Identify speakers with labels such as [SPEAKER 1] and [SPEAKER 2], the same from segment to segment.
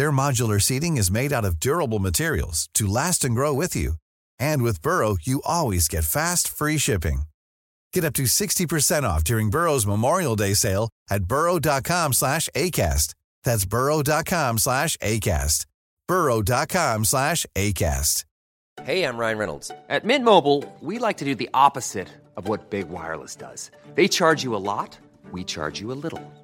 [SPEAKER 1] Their modular seating is made out of durable materials to last and grow with you. And with Burrow, you always get fast, free shipping. Get up to 60% off during Burrow's Memorial Day sale at burrow.com slash ACAST. That's burrow.com slash ACAST. burrow.com slash ACAST.
[SPEAKER 2] Hey, I'm Ryan Reynolds. At Mint Mobile, we like to do the opposite of what Big Wireless does. They charge you a lot, we charge you a little.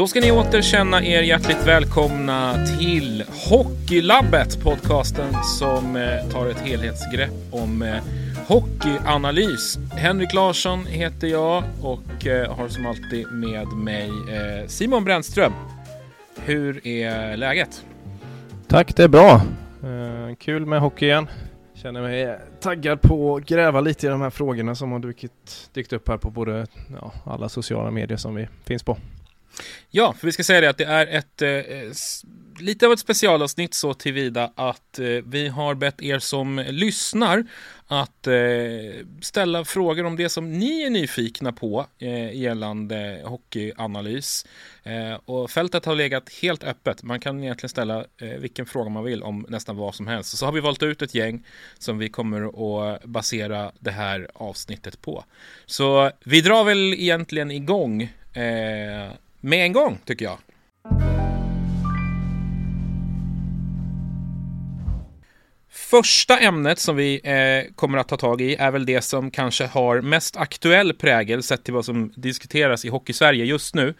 [SPEAKER 3] Då ska ni åter känna er hjärtligt välkomna till Hockeylabbet, podcasten som eh, tar ett helhetsgrepp om eh, hockeyanalys. Henrik Larsson heter jag och eh, har som alltid med mig Simon Brännström. Hur är läget?
[SPEAKER 4] Tack, det är bra. Kul med hockey igen. Känner mig taggad på att gräva lite i de här frågorna som har dykt, dykt upp här på både ja, alla sociala medier som vi finns på.
[SPEAKER 3] Ja, för vi ska säga det att det är ett eh, lite av ett specialavsnitt så tillvida att eh, vi har bett er som lyssnar att eh, ställa frågor om det som ni är nyfikna på eh, gällande hockeyanalys. Eh, och fältet har legat helt öppet. Man kan egentligen ställa eh, vilken fråga man vill om nästan vad som helst. Så har vi valt ut ett gäng som vi kommer att basera det här avsnittet på. Så vi drar väl egentligen igång eh, med en gång tycker jag. Första ämnet som vi eh, kommer att ta tag i är väl det som kanske har mest aktuell prägel sett till vad som diskuteras i Hockeysverige just nu.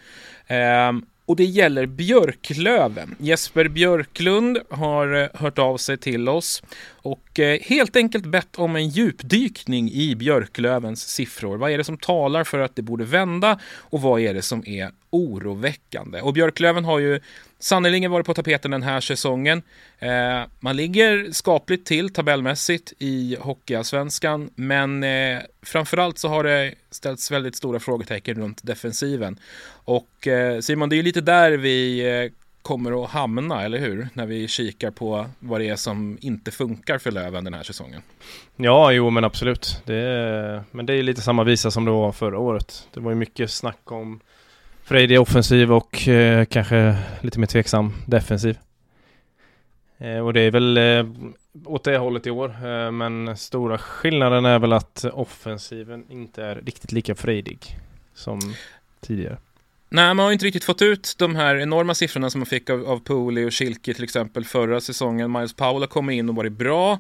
[SPEAKER 3] Eh, och det gäller Björklöven. Jesper Björklund har eh, hört av sig till oss och eh, helt enkelt bett om en djupdykning i Björklövens siffror. Vad är det som talar för att det borde vända och vad är det som är oroväckande? Och Björklöven har ju sannerligen varit på tapeten den här säsongen. Eh, man ligger skapligt till tabellmässigt i Hockeyallsvenskan, men eh, framförallt så har det ställts väldigt stora frågetecken runt defensiven. Och eh, Simon, det är ju lite där vi eh, kommer att hamna, eller hur? När vi kikar på vad det är som inte funkar för Löven den här säsongen.
[SPEAKER 4] Ja, jo men absolut. Det är, men det är lite samma visa som det var förra året. Det var ju mycket snack om frejdig offensiv och eh, kanske lite mer tveksam defensiv. Eh, och det är väl eh, åt det hållet i år. Eh, men stora skillnaden är väl att offensiven inte är riktigt lika frejdig som tidigare.
[SPEAKER 3] Nej, man har ju inte riktigt fått ut de här enorma siffrorna som man fick av, av Pooley och Schilke till exempel förra säsongen. Miles Powell har kommit in och varit bra.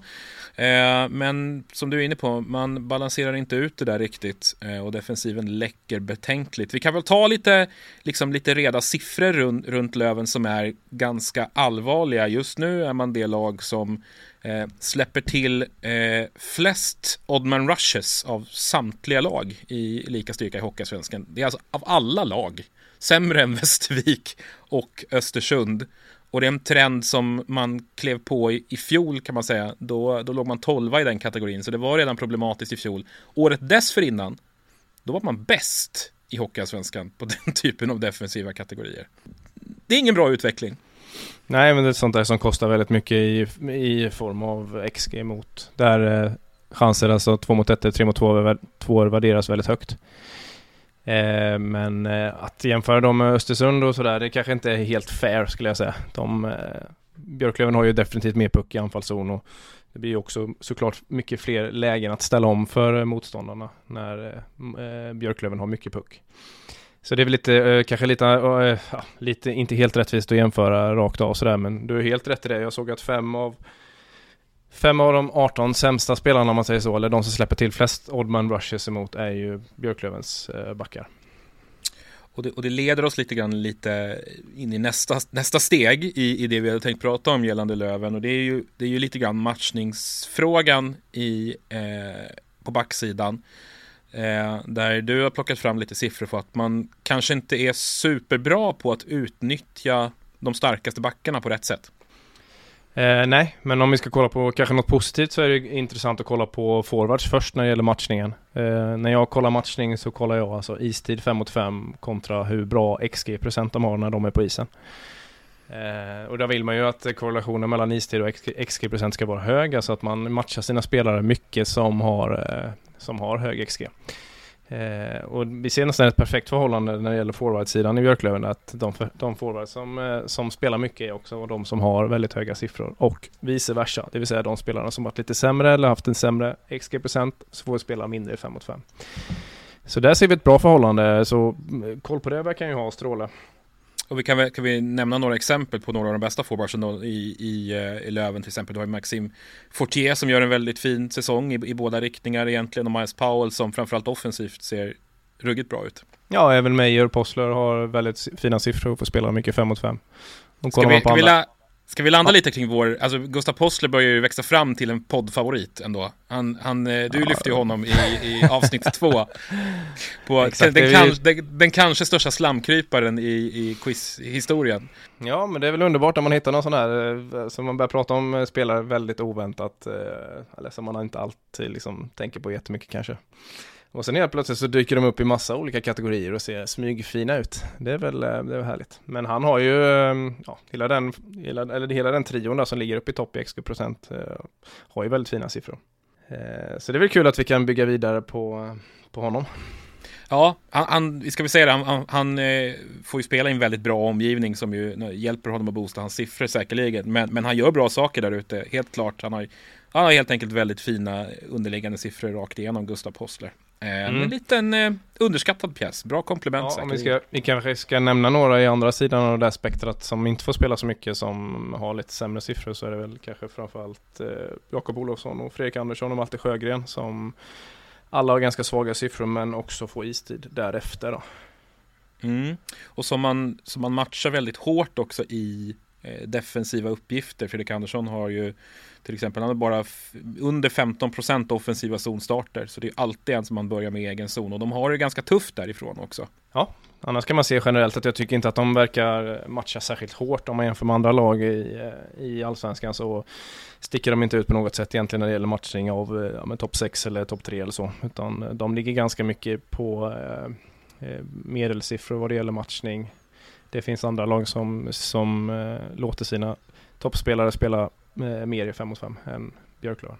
[SPEAKER 3] Eh, men som du är inne på, man balanserar inte ut det där riktigt eh, och defensiven läcker betänkligt. Vi kan väl ta lite, liksom lite reda siffror runt, runt Löven som är ganska allvarliga. Just nu är man det lag som eh, släpper till eh, flest oddman rushes av samtliga lag i lika styrka i Hockeysvenskan. Det är alltså av alla lag sämre än Västervik och Östersund. Och det är en trend som man klev på i, i fjol kan man säga. Då, då låg man 12 i den kategorin, så det var redan problematiskt i fjol. Året dessförinnan, då var man bäst i Hockeyallsvenskan på den typen av defensiva kategorier. Det är ingen bra utveckling.
[SPEAKER 4] Nej, men det är sånt där som kostar väldigt mycket i, i form av XG mot. Där eh, chanser, alltså två mot ett eller tre mot två, två värderas väldigt högt. Eh, men eh, att jämföra dem med Östersund och sådär, det kanske inte är helt fair skulle jag säga. De, eh, Björklöven har ju definitivt mer puck i anfallszon och det blir ju också såklart mycket fler lägen att ställa om för eh, motståndarna när eh, Björklöven har mycket puck. Så det är väl lite, kanske lite, ja, lite, inte helt rättvist att jämföra rakt av sådär, men du är helt rätt i det. Jag såg att fem av Fem av de 18 sämsta spelarna om man säger så, eller de som släpper till flest oddman rushes emot är ju Björklövens eh, backar.
[SPEAKER 3] Och det, och det, leder oss lite grann lite in i nästa, nästa steg i, i det vi hade tänkt prata om gällande Löven och det är ju, det är ju lite grann matchningsfrågan i, eh, på backsidan. Eh, där du har plockat fram lite siffror på att man kanske inte är superbra på att utnyttja de starkaste backarna på rätt sätt.
[SPEAKER 4] Eh, nej, men om vi ska kolla på kanske något positivt så är det intressant att kolla på forwards först när det gäller matchningen. Eh, när jag kollar matchning så kollar jag alltså istid 5 mot 5 kontra hur bra XG-procent de har när de är på isen. Eh, och där vill man ju att korrelationen mellan istid och XG-procent ska vara hög, alltså att man matchar sina spelare mycket som har, eh, som har hög XG. Eh, och vi ser nästan ett perfekt förhållande när det gäller forwardsidan i Björklöven. Att de, de forwards som, eh, som spelar mycket är också de som har väldigt höga siffror. Och vice versa. Det vill säga de spelarna som varit lite sämre eller haft en sämre XG-procent så får vi spela mindre 5 mot 5. Så där ser vi ett bra förhållande. Så mm, koll på det verkar ju ha stråle.
[SPEAKER 3] Och vi kan, kan vi nämna några exempel på några av de bästa forwardsen i, i, eh, i Löven till exempel. Du har Maxim Fortier som gör en väldigt fin säsong i, i båda riktningar egentligen och Miles Powell som framförallt offensivt ser ruggigt bra ut.
[SPEAKER 4] Ja, även Meyer och Possler har väldigt fina siffror och får spela mycket 5 mot 5.
[SPEAKER 3] Ska vi, ska, vi la, ska vi landa ja. lite kring vår, alltså Gustav Possler börjar ju växa fram till en poddfavorit ändå. Han, han, eh, du ja. lyfte ju honom i, i avsnitt två. På Exakt, den, kan, den, den, kanske största slamkryparen i, i quizhistorien.
[SPEAKER 4] Ja, men det är väl underbart när man hittar någon sån här, eh, som man börjar prata om eh, spelare väldigt oväntat, eller som man inte alltid liksom tänker på jättemycket kanske. Och sen helt plötsligt så dyker de upp i massa olika kategorier och ser smygfina ut. Det är väl, eh, det är väl härligt. Men han har ju, ehm, ja, hela den, hela, eller hela den trion där som ligger uppe i topp i XG-procent eh, har ju väldigt fina siffror. Eh, så det är väl kul att vi kan bygga vidare på, på honom.
[SPEAKER 3] Ja, han, han, vi ska väl säga det, han, han, han eh, får ju spela i en väldigt bra omgivning som ju eh, hjälper honom att boosta hans siffror säkerligen. Men, men han gör bra saker där ute, helt klart. Han har, han har helt enkelt väldigt fina underliggande siffror rakt igenom, Gustav Possler. Eh, mm. En liten eh, underskattad pjäs, bra komplement
[SPEAKER 4] ja, vi, ska, vi kanske ska nämna några i andra sidan av det där spektrat som inte får spela så mycket som har lite sämre siffror så är det väl kanske framförallt eh, Jakob Olofsson och Fredrik Andersson och Malte Sjögren som alla har ganska svaga siffror men också får istid därefter. Då.
[SPEAKER 3] Mm. Och som man, som man matchar väldigt hårt också i Eh, defensiva uppgifter. Fredrik Andersson har ju till exempel, han har bara under 15% offensiva zonstarter. Så det är alltid en som man börjar med egen zon. Och de har det ganska tufft därifrån också.
[SPEAKER 4] Ja, annars kan man se generellt att jag tycker inte att de verkar matcha särskilt hårt om man jämför med andra lag i, eh, i allsvenskan. Så sticker de inte ut på något sätt egentligen när det gäller matchning av eh, ja, topp 6 eller topp 3 eller så. Utan de ligger ganska mycket på eh, medelsiffror vad det gäller matchning. Det finns andra lag som, som eh, låter sina toppspelare spela mer i 5 mot 5 än Björklöven.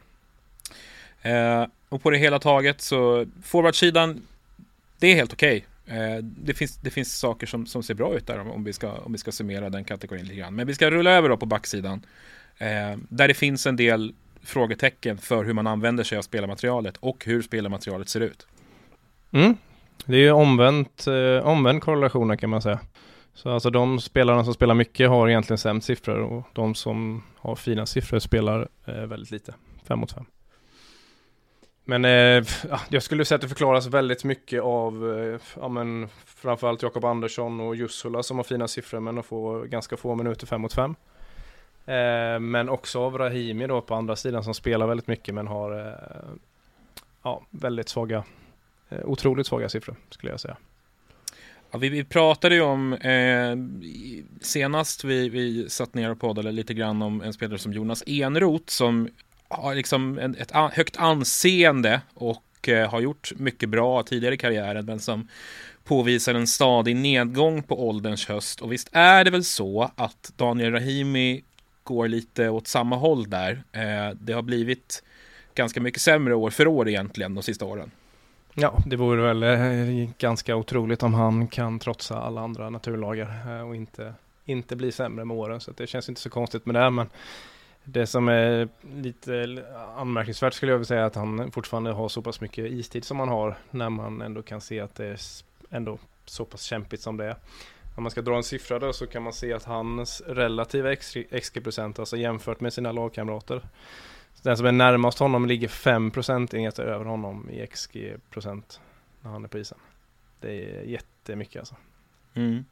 [SPEAKER 3] Eh, och på det hela taget så forwardsidan, det är helt okej. Okay. Eh, det, finns, det finns saker som, som ser bra ut där om, om, vi ska, om vi ska summera den kategorin lite grann. Men vi ska rulla över då på backsidan. Eh, där det finns en del frågetecken för hur man använder sig av spelarmaterialet och hur spelarmaterialet ser ut.
[SPEAKER 4] Mm. Det är ju omvänt, eh, omvänd korrelation kan man säga. Så alltså de spelarna som spelar mycket har egentligen sämst siffror och de som har fina siffror spelar eh, väldigt lite, 5 mot 5. Men eh, jag skulle säga att det förklaras väldigt mycket av eh, ja, men framförallt Jakob Andersson och Jussula som har fina siffror men de får ganska få minuter 5 mot 5. Eh, men också av Rahimi då på andra sidan som spelar väldigt mycket men har eh, ja, väldigt svaga, eh, otroligt svaga siffror skulle jag säga.
[SPEAKER 3] Ja, vi, vi, pratade ju om eh, senast vi, vi satt ner och poddade lite grann om en spelare som Jonas Enroth som har liksom en, ett högt anseende och eh, har gjort mycket bra tidigare i karriären men som påvisar en stadig nedgång på ålderns höst. Och visst är det väl så att Daniel Rahimi går lite åt samma håll där. Eh, det har blivit ganska mycket sämre år för år egentligen de sista åren.
[SPEAKER 4] Ja, det vore väl eh, ganska otroligt om han kan trotsa alla andra naturlagar eh, och inte, inte bli sämre med åren. Så det känns inte så konstigt med det. Men Det som är lite anmärkningsvärt skulle jag vilja säga att han fortfarande har så pass mycket istid som han har när man ändå kan se att det är ändå så pass kämpigt som det är. Om man ska dra en siffra då så kan man se att hans relativa XG-procent, alltså jämfört med sina lagkamrater, den som är närmast honom ligger 5 procentenheter över honom i XG-procent när han är på isen. Det är jättemycket alltså.
[SPEAKER 3] Mm.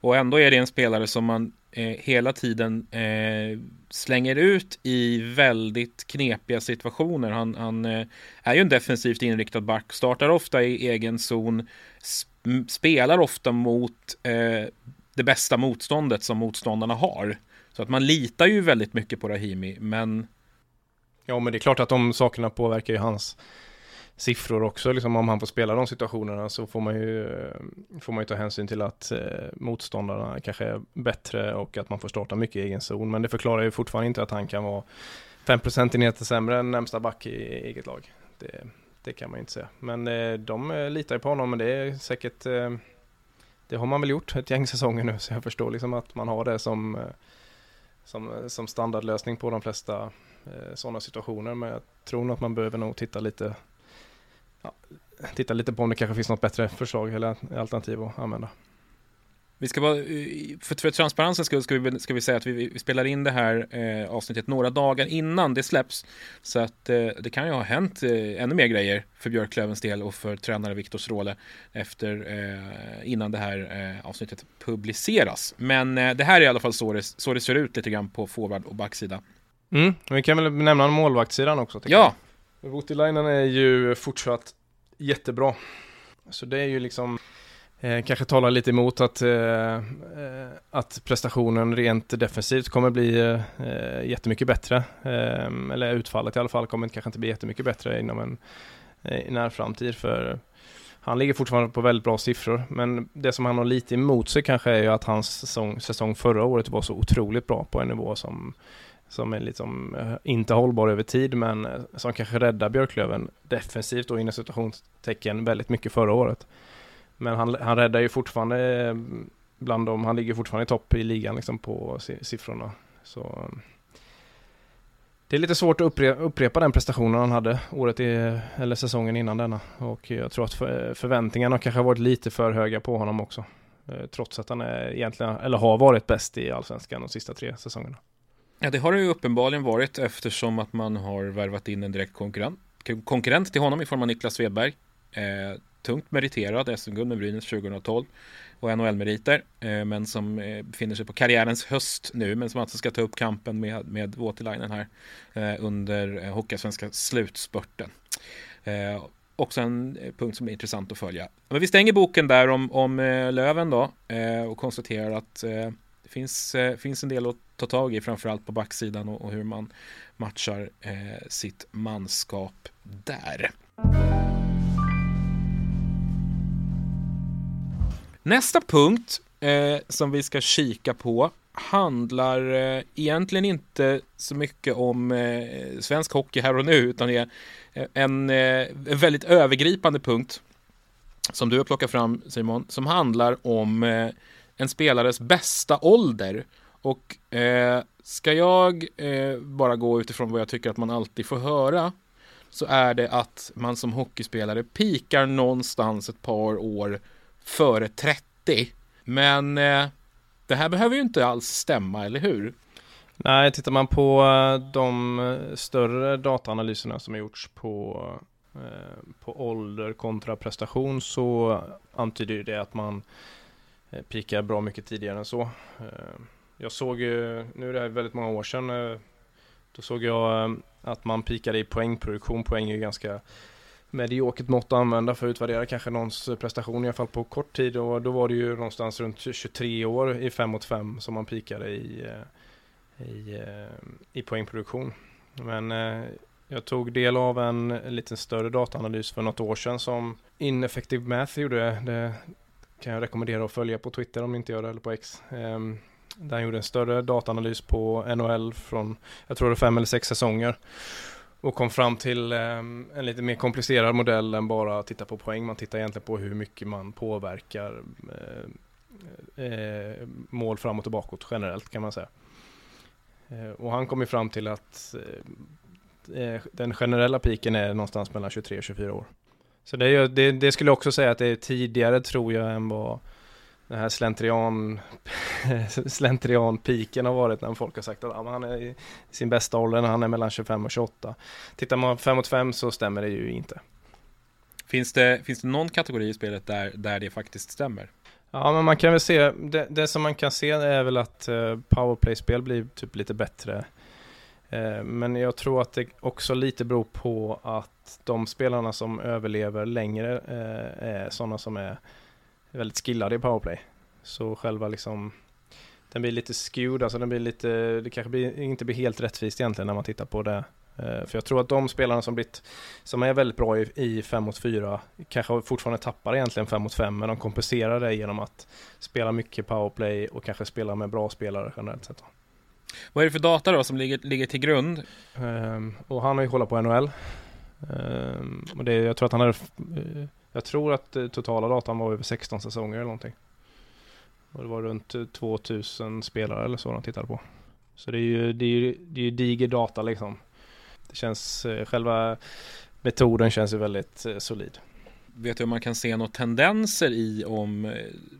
[SPEAKER 3] Och ändå är det en spelare som man eh, hela tiden eh, slänger ut i väldigt knepiga situationer. Han, han eh, är ju en defensivt inriktad back, startar ofta i egen zon, spelar ofta mot eh, det bästa motståndet som motståndarna har. Så att man litar ju väldigt mycket på Rahimi, men...
[SPEAKER 4] Ja, men det är klart att de sakerna påverkar ju hans siffror också. Liksom om han får spela de situationerna så får man ju, får man ju ta hänsyn till att eh, motståndarna kanske är bättre och att man får starta mycket i egen zon. Men det förklarar ju fortfarande inte att han kan vara 5 procentenheter sämre än närmsta back i eget lag. Det, det kan man ju inte säga. Men eh, de eh, litar ju på honom, men det är säkert eh, det har man väl gjort ett gäng säsonger nu, så jag förstår liksom att man har det som, eh, som, eh, som standardlösning på de flesta Eh, sådana situationer. Men jag tror nog att man behöver nog titta lite ja, titta lite på om det kanske finns något bättre förslag eller alternativ att använda.
[SPEAKER 3] Vi ska bara, eh, för, för transparensens skull ska vi, ska vi säga att vi, vi spelar in det här eh, avsnittet några dagar innan det släpps. Så att eh, det kan ju ha hänt eh, ännu mer grejer för Björklövens del och för tränare Viktor Stråle efter, eh, innan det här eh, avsnittet publiceras. Men eh, det här är i alla fall så det, så det ser ut lite grann på forward och backsida.
[SPEAKER 4] Mm, vi kan väl nämna målvaktssidan också.
[SPEAKER 3] Ja,
[SPEAKER 4] Voutilainen är ju fortsatt jättebra. Så det är ju liksom eh, kanske talar lite emot att, eh, eh att prestationen rent defensivt kommer bli eh, jättemycket bättre. Eh, eller utfallet i alla fall kommer kanske inte bli jättemycket bättre inom en eh, när framtid. För han ligger fortfarande på väldigt bra siffror, men det som han har lite emot sig kanske är ju att hans säsong, säsong förra året var så otroligt bra på en nivå som som är liksom eh, inte hållbar över tid men eh, som kanske räddar Björklöven defensivt och inom situationstecken väldigt mycket förra året. Men han, han räddar ju fortfarande eh, bland dem, han ligger fortfarande i topp i ligan liksom på siffrorna. Så det är lite svårt att upprepa, upprepa den prestationen han hade året i, eller säsongen innan denna. Och jag tror att förväntningarna kanske har varit lite för höga på honom också. Trots att han är egentligen, eller har varit bäst i allsvenskan de sista tre säsongerna.
[SPEAKER 3] Ja, det har det ju uppenbarligen varit eftersom att man har värvat in en direkt konkurrent, konkurrent till honom i form av Niklas Svedberg. Eh, tungt meriterad SM-guld med Brynäs 2012 och NHL-meriter, eh, men som eh, befinner sig på karriärens höst nu, men som alltså ska ta upp kampen med, med Voutilainen här eh, under eh, Hockeyallsvenska slutspurten. Eh, också en eh, punkt som är intressant att följa. Men vi stänger boken där om, om eh, Löven då eh, och konstaterar att det finns, finns en del att ta tag i, framförallt på backsidan och, och hur man matchar eh, sitt manskap där. Nästa punkt eh, som vi ska kika på handlar eh, egentligen inte så mycket om eh, svensk hockey här och nu utan är eh, en, eh, en väldigt övergripande punkt som du har plockat fram Simon som handlar om eh, en spelares bästa ålder. Och eh, ska jag eh, bara gå utifrån vad jag tycker att man alltid får höra så är det att man som hockeyspelare pikar någonstans ett par år före 30. Men eh, det här behöver ju inte alls stämma, eller hur?
[SPEAKER 4] Nej, tittar man på eh, de eh, större dataanalyserna som har gjorts på, eh, på ålder kontra prestation så antyder det att man eh, Pikar bra mycket tidigare än så. Jag såg ju, nu är det här väldigt många år sedan, eh, då såg jag eh, att man pikade i poängproduktion. Poäng är ju ganska mediokert mått att använda för att utvärdera kanske någons eh, prestation i alla fall på kort tid och då var det ju någonstans runt 23 år i 5 mot 5 som man pikade i, i, i poängproduktion. Men jag tog del av en, en lite större dataanalys för något år sedan som Ineffective Math gjorde. Det, kan jag rekommendera att följa på Twitter om ni inte gör det, eller på X. Ehm, där han gjorde en större dataanalys på NHL från, jag tror det var fem eller sex säsonger. Och kom fram till ehm, en lite mer komplicerad modell än bara att titta på poäng. Man tittar egentligen på hur mycket man påverkar eh, eh, mål framåt och bakåt generellt kan man säga. Eh, och han kom ju fram till att eh, eh den generella piken är någonstans mellan 23 och 24 år. Så det, är, det, det skulle jag också säga att det är tidigare tror jag än vad den här slentrian, slentrian-piken har varit när folk har sagt att han är i sin bästa ålder när han är mellan 25 och 28. Tittar man 5 mot 5 så stämmer det ju inte.
[SPEAKER 3] Finns det, finns det någon kategori i spelet där, där det faktiskt stämmer?
[SPEAKER 4] Ja, men man kan väl se, det, det som man kan se är väl att uh, powerplay-spel blir typ lite bättre. Uh, men jag tror att det också lite beror på att de spelarna som överlever längre uh, är sådana som är väldigt skillade i powerplay. Så själva liksom den blir lite skewed, alltså den blir lite, det kanske blir, inte blir helt rättvist egentligen när man tittar på det. Uh, för jag tror att de spelarna som, blivit, som är väldigt bra i, 5 mot 4 kanske fortfarande tappar egentligen 5 mot 5 men de kompenserar det genom att spela mycket powerplay och kanske spela med bra spelare generellt sett.
[SPEAKER 3] Vad är det för data då som ligger, ligger till grund?
[SPEAKER 4] Uh, och han har ju kollat på NHL. Uh, ehm, och det, jag tror att han hade jag tror att eh, totala datan var över 16 säsonger eller någonting. Och det var runt 2000 spelare eller så de tittade på. Så det är ju, det är ju, det är ju diger data liksom. Det känns, eh, själva metoden känns ju väldigt eh, solid.
[SPEAKER 3] Vet du om man kan se några tendenser i om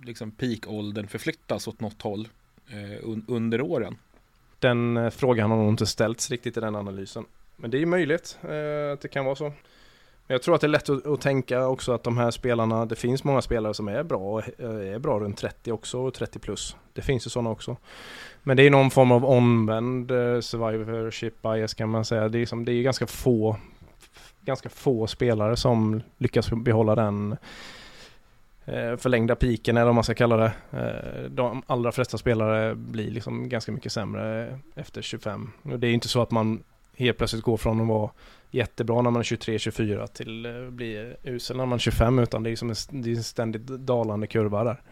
[SPEAKER 3] liksom peakåldern förflyttas åt något håll eh, under åren?
[SPEAKER 4] Den frågan har nog inte ställts riktigt i den analysen. Men det är ju möjligt eh, att det kan vara så. Jag tror att det är lätt att, att, tänka också att de här spelarna, det finns många spelare som är bra, eh, är bra runt 30 också, och 30 plus. Det finns ju sådana också. Men det är någon form av omvänd eh, survivorship bias kan man säga. Det är, som, det är ganska få ganska få spelare som lyckas behålla den eh, förlängda piken eller vad man ska kalla det. De allra flesta spelare blir liksom ganska mycket sämre efter 25. Och det är inte så att man helt plötsligt går från att vara jättebra när man är 23-24 till eh, att bli usel när man är 25 utan det är som en, det är en ständigt dalande kurva där.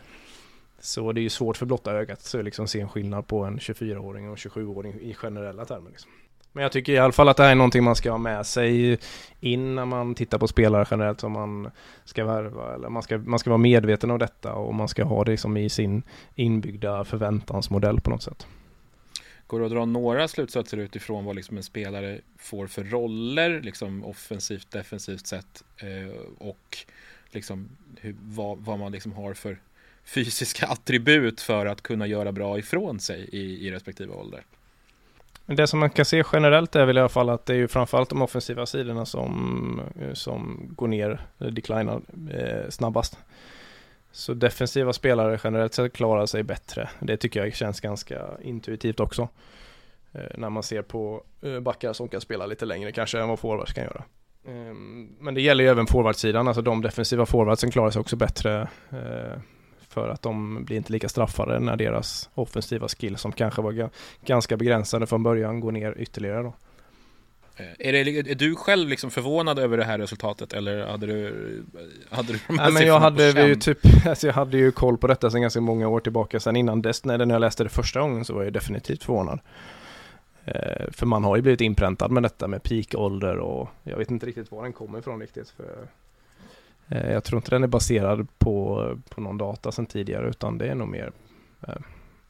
[SPEAKER 4] Så det är ju svårt för blotta ögat att liksom se en skillnad på en 24-åring och 27-åring i generella termer. Liksom. Men jag tycker i alla fall att det här är någonting man ska ha med sig in när man tittar på spelare generellt som man ska värva. Eller man ska, man ska vara medveten om detta och man ska ha det som i sin inbyggda förväntansmodell på något sätt.
[SPEAKER 3] Går det att dra några slutsatser utifrån vad liksom en spelare får för roller, liksom offensivt, defensivt sett eh, och liksom hur, vad, vad, man liksom har för fysiska attribut för att kunna göra bra ifrån sig i, i respektive ålder?
[SPEAKER 4] Det som man kan se generellt är väl i alla fall att det är ju framförallt de offensiva sidorna som, eh, som går ner, declinar eh, snabbast. Så defensiva spelare generellt sett klarar sig bättre. Det tycker jag känns ganska intuitivt också. Eh, när man ser på eh, backar som kan spela lite längre kanske än vad forwards kan göra. Ehm, men det gäller ju även forwardsidan, alltså de defensiva forwardsen klarar sig också bättre. Eh, för att de blir inte lika straffade när deras offensiva skills som kanske var ganska begränsade från början går ner ytterligare då.
[SPEAKER 3] Eh, är, det, är, du själv liksom förvånad över det här resultatet eller hade du, hade du
[SPEAKER 4] Nej, men jag hade ju typ, alltså jag hade ju koll på detta sedan ganska många år tillbaka. Sen innan dess, när jag läste det första gången så var jag definitivt förvånad. Eh, för man har ju blivit inpräntad med detta med peakålder och jag vet inte riktigt var den kommer ifrån riktigt. För, eh, jag tror inte den är baserad på, på någon data sedan tidigare utan det är nog mer eh,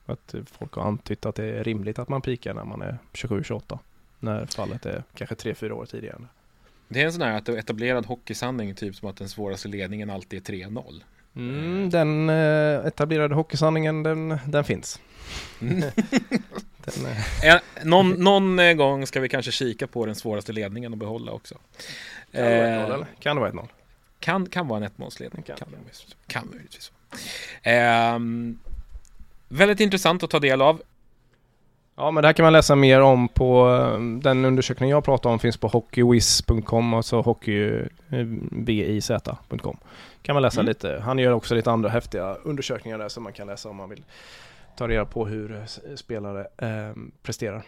[SPEAKER 4] att folk har antytt att det är rimligt att man pikar när man är 27-28 när fallet är kanske 3-4 år tidigare.
[SPEAKER 3] Det är en sån här etablerad hockeysanning, typ som att den svåraste ledningen alltid är 3-0.
[SPEAKER 4] Mm, den eh, etablerade hockeysanningen, den, den finns.
[SPEAKER 3] den, eh. någon, någon eh, gång ska vi kanske kika på den svåraste ledningen och behålla också.
[SPEAKER 4] Kan det vara 1-0 eller? Kan det vara 1-0?
[SPEAKER 3] Kan, kan vara en ettmålsledning. Kan, kan, kan möjligtvis. Eh, väldigt intressant att ta del av.
[SPEAKER 4] Ja men det här kan man läsa mer om på eh, den undersökning jag pratar om finns på hockeywiz.com, alltså hockeybiz.com. Kan man läsa mm. lite. Han gör också lite andra häftiga undersökningar där som man kan läsa om man vill ta reda på hur eh, spelare eh, presterar.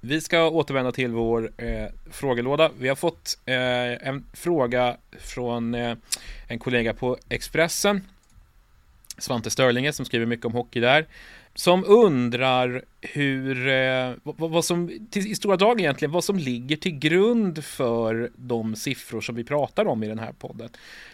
[SPEAKER 3] Vi ska återvända till vår eh, frågelåda. Vi har fått eh, en fråga från eh, en kollega på Expressen Svante Störlinge som skriver mycket om hockey där. som undrar hur, eh, vad, vad, som, till, i stora drag egentligen, vad som ligger till grund för de siffror som vi pratar om i den här podden.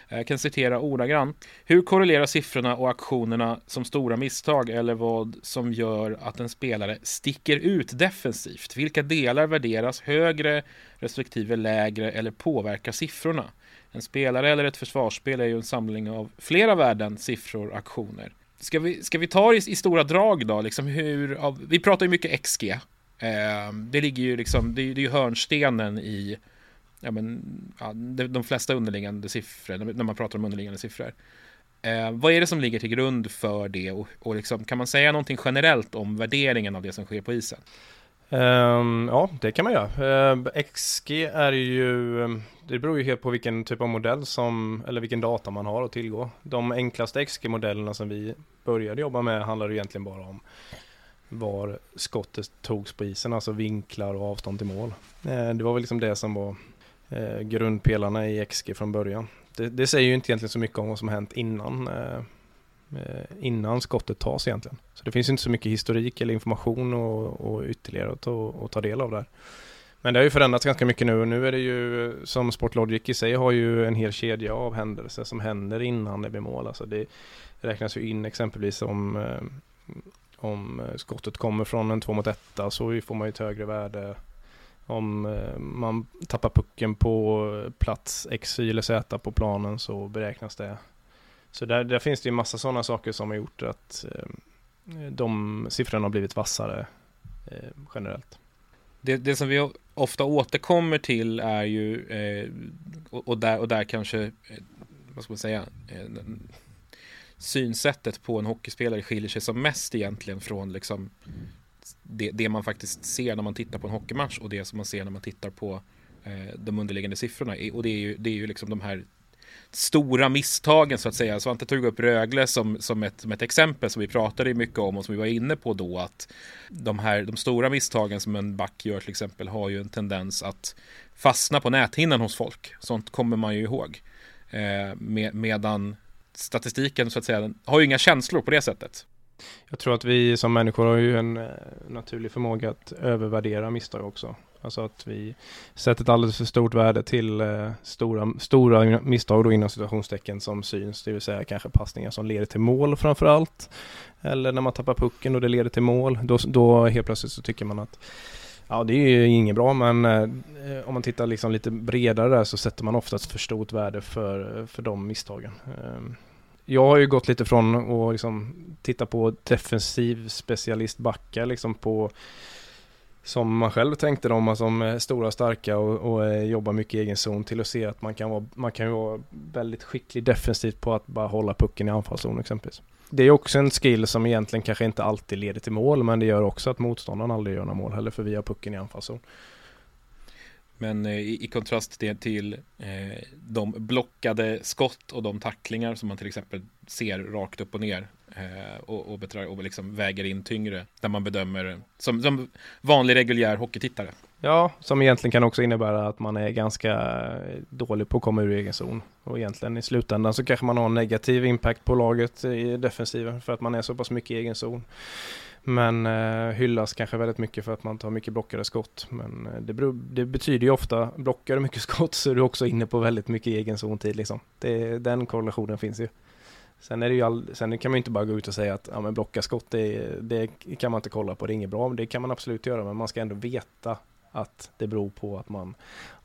[SPEAKER 3] Eh, jag kan citera ordagrant. Hur korrelerar siffrorna och aktionerna som stora misstag eller vad som gör att en spelare sticker ut defensivt? Vilka delar värderas högre respektive lägre eller påverkar siffrorna? En spelare eller ett försvarsspel är ju en samling av flera värden, siffror, aktioner. Ska vi, ska vi ta det i, i stora drag då? Liksom hur, av, vi pratar ju mycket XG. Eh, det ligger ju liksom, det, det är ju hörnstenen i ja, men, ja, de, de flesta underliggande siffror, när man pratar om underliggande siffror. Eh, vad är det som ligger till grund för det och, och liksom, kan man säga någonting generellt om värderingen av det som sker på isen?
[SPEAKER 4] Um, ja, det kan man göra. Ehm, uh, XG är ju, det beror ju helt på vilken typ av modell som, eller vilken data man har att tillgå. De enklaste XG-modellerna som vi började jobba med handlar egentligen bara om var skottet togs på isen, alltså vinklar och avstånd till mål. Uh, det var väl liksom det som var uh, grundpelarna i XG från början. Det, det, säger ju inte egentligen så mycket om vad som hänt innan eh, Eh, innan skottet tas egentligen. Så det finns inte så mycket historik eller information och, och ytterligare att ta, att ta del av där. Men det har ju förändrats ganska mycket nu och nu är det ju som Sportlogic i sig har ju en hel kedja av händelser som händer innan det blir mål. Alltså det räknas ju in exempelvis om, eh, om skottet kommer från en 2 mot 1 så får man ju ett högre värde. Om eh, man tappar pucken på plats X, Y eller Z på planen så beräknas det så där, där finns det ju massa sådana saker som har gjort att eh, de siffrorna har blivit vassare eh, generellt.
[SPEAKER 3] Det, det, som vi ofta återkommer till är ju, eh, och, och, där, och där kanske, eh, vad ska man säga, eh, synsättet på en hockeyspelare skiljer sig som mest egentligen från liksom det, det, man faktiskt ser när man tittar på en hockeymatch och det som man ser när man tittar på eh, de underliggande siffrorna. Och det är ju, det är ju liksom de här stora misstagen så att säga. Svante tog upp Rögle som, som, ett, som ett exempel som vi pratade mycket om och som vi var inne på då att de här de stora misstagen som en back gör till exempel har ju en tendens att fastna på näthinnan hos folk. Sånt kommer man ju ihåg. Eh, med, medan statistiken så att säga har ju inga känslor på det sättet.
[SPEAKER 4] Jag tror att vi som människor har ju en eh, naturlig förmåga att övervärdera misstag också. Alltså att vi sätter ett alldeles för stort värde till eh, stora, stora misstag då inom situationstecken som syns, det vill säga kanske passningar som leder till mål framför allt. Eller när man tappar pucken och det leder till mål, då, då helt plötsligt så tycker man att Ja det är ju inget bra men eh, om man tittar liksom lite bredare där så sätter man oftast för stort värde för, för de misstagen. Eh, jag har ju gått lite från att liksom titta på defensiv specialistbackar liksom på som man själv tänkte dem, alltså som stora och starka och, och jobbar mycket i egen zon till att se att man kan vara, man kan vara väldigt skicklig defensivt på att bara hålla pucken i anfallszon exempelvis. Det är också en skill som egentligen kanske inte alltid leder till mål, men det gör också att motståndaren aldrig gör några mål heller, för vi har pucken i anfallszon.
[SPEAKER 3] Men eh, i, i, kontrast till, till eh, de blockade skott och de tacklingar som man till exempel ser rakt upp och ner eh, och, och, betrar, och liksom väger in tyngre där man bedömer som, som vanlig reguljär hockeytittare.
[SPEAKER 4] Ja, som egentligen kan också innebära att man är ganska eh, dålig på att komma ur egen zon. Och egentligen i slutändan så kanske man har en negativ impact på laget i defensiven för att man är så pass mycket i egen zon. Men eh, hyllas kanske väldigt mycket för att man tar mycket blockade skott. Men eh, det, beror, det, betyder ju ofta, blockar du mycket skott så är du också inne på väldigt mycket egen zontid liksom. Det, den korrelationen finns ju. Sen, är det ju all, sen kan man ju inte bara gå ut och säga att ja, men blocka skott, det, det kan man inte kolla på, det är inget bra. Det kan man absolut göra, men man ska ändå veta att det beror på att man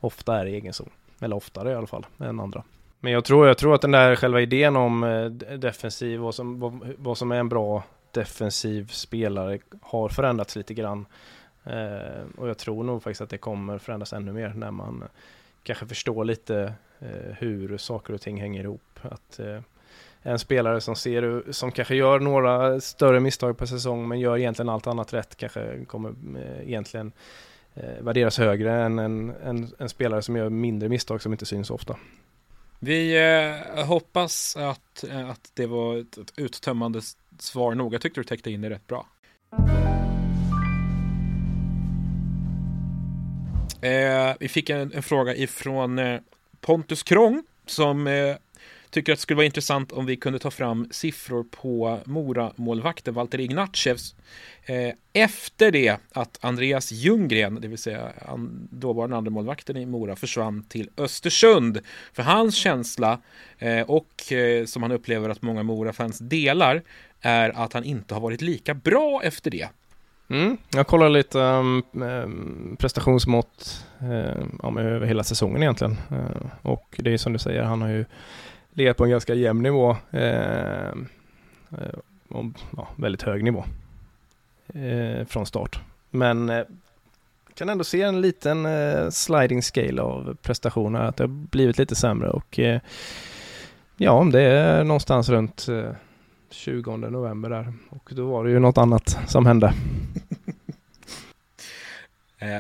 [SPEAKER 4] ofta är i egen zon. Eller oftare i alla fall, än andra. Men jag tror, jag tror att den där själva idén om eh, defensiv, vad som, vad, vad som är en bra defensiv spelare har förändrats lite grann. Eh, och jag tror nog faktiskt att det kommer förändras ännu mer när man kanske förstår lite eh, hur saker och ting hänger ihop. Att eh, en spelare som ser, som kanske gör några större misstag per säsong men gör egentligen allt annat rätt kanske kommer eh, egentligen eh, värderas högre än en, en, en, spelare som gör mindre misstag som inte syns ofta.
[SPEAKER 3] Vi eh, hoppas att, att det var ett, ett uttömmande svar nog. Jag tyckte du täckte in det rätt bra. Eh, vi fick en, en, fråga ifrån eh, Pontus Krång som eh, tycker att det skulle vara intressant om vi kunde ta fram siffror på Mora-målvakten Walter Ignatjevs eh, efter det att Andreas Ljunggren, det vill säga dåvarande andra målvakten i Mora, försvann till Östersund. För hans känsla eh, och eh, som han upplever att många Mora-fans delar är att han inte har varit lika bra efter det.
[SPEAKER 4] Mm, jag kollar lite um, um prestationsmått um, över hela säsongen egentligen. Uh, och det är som du säger, han har ju legat på en ganska jämn nivå. Eh, uh, ja, väldigt hög nivå eh, från start. Men eh, kan ändå se en liten eh, sliding scale av prestationer, att det har blivit lite sämre och ja, det är någonstans runt 20 november där och då var det ju något annat som hände.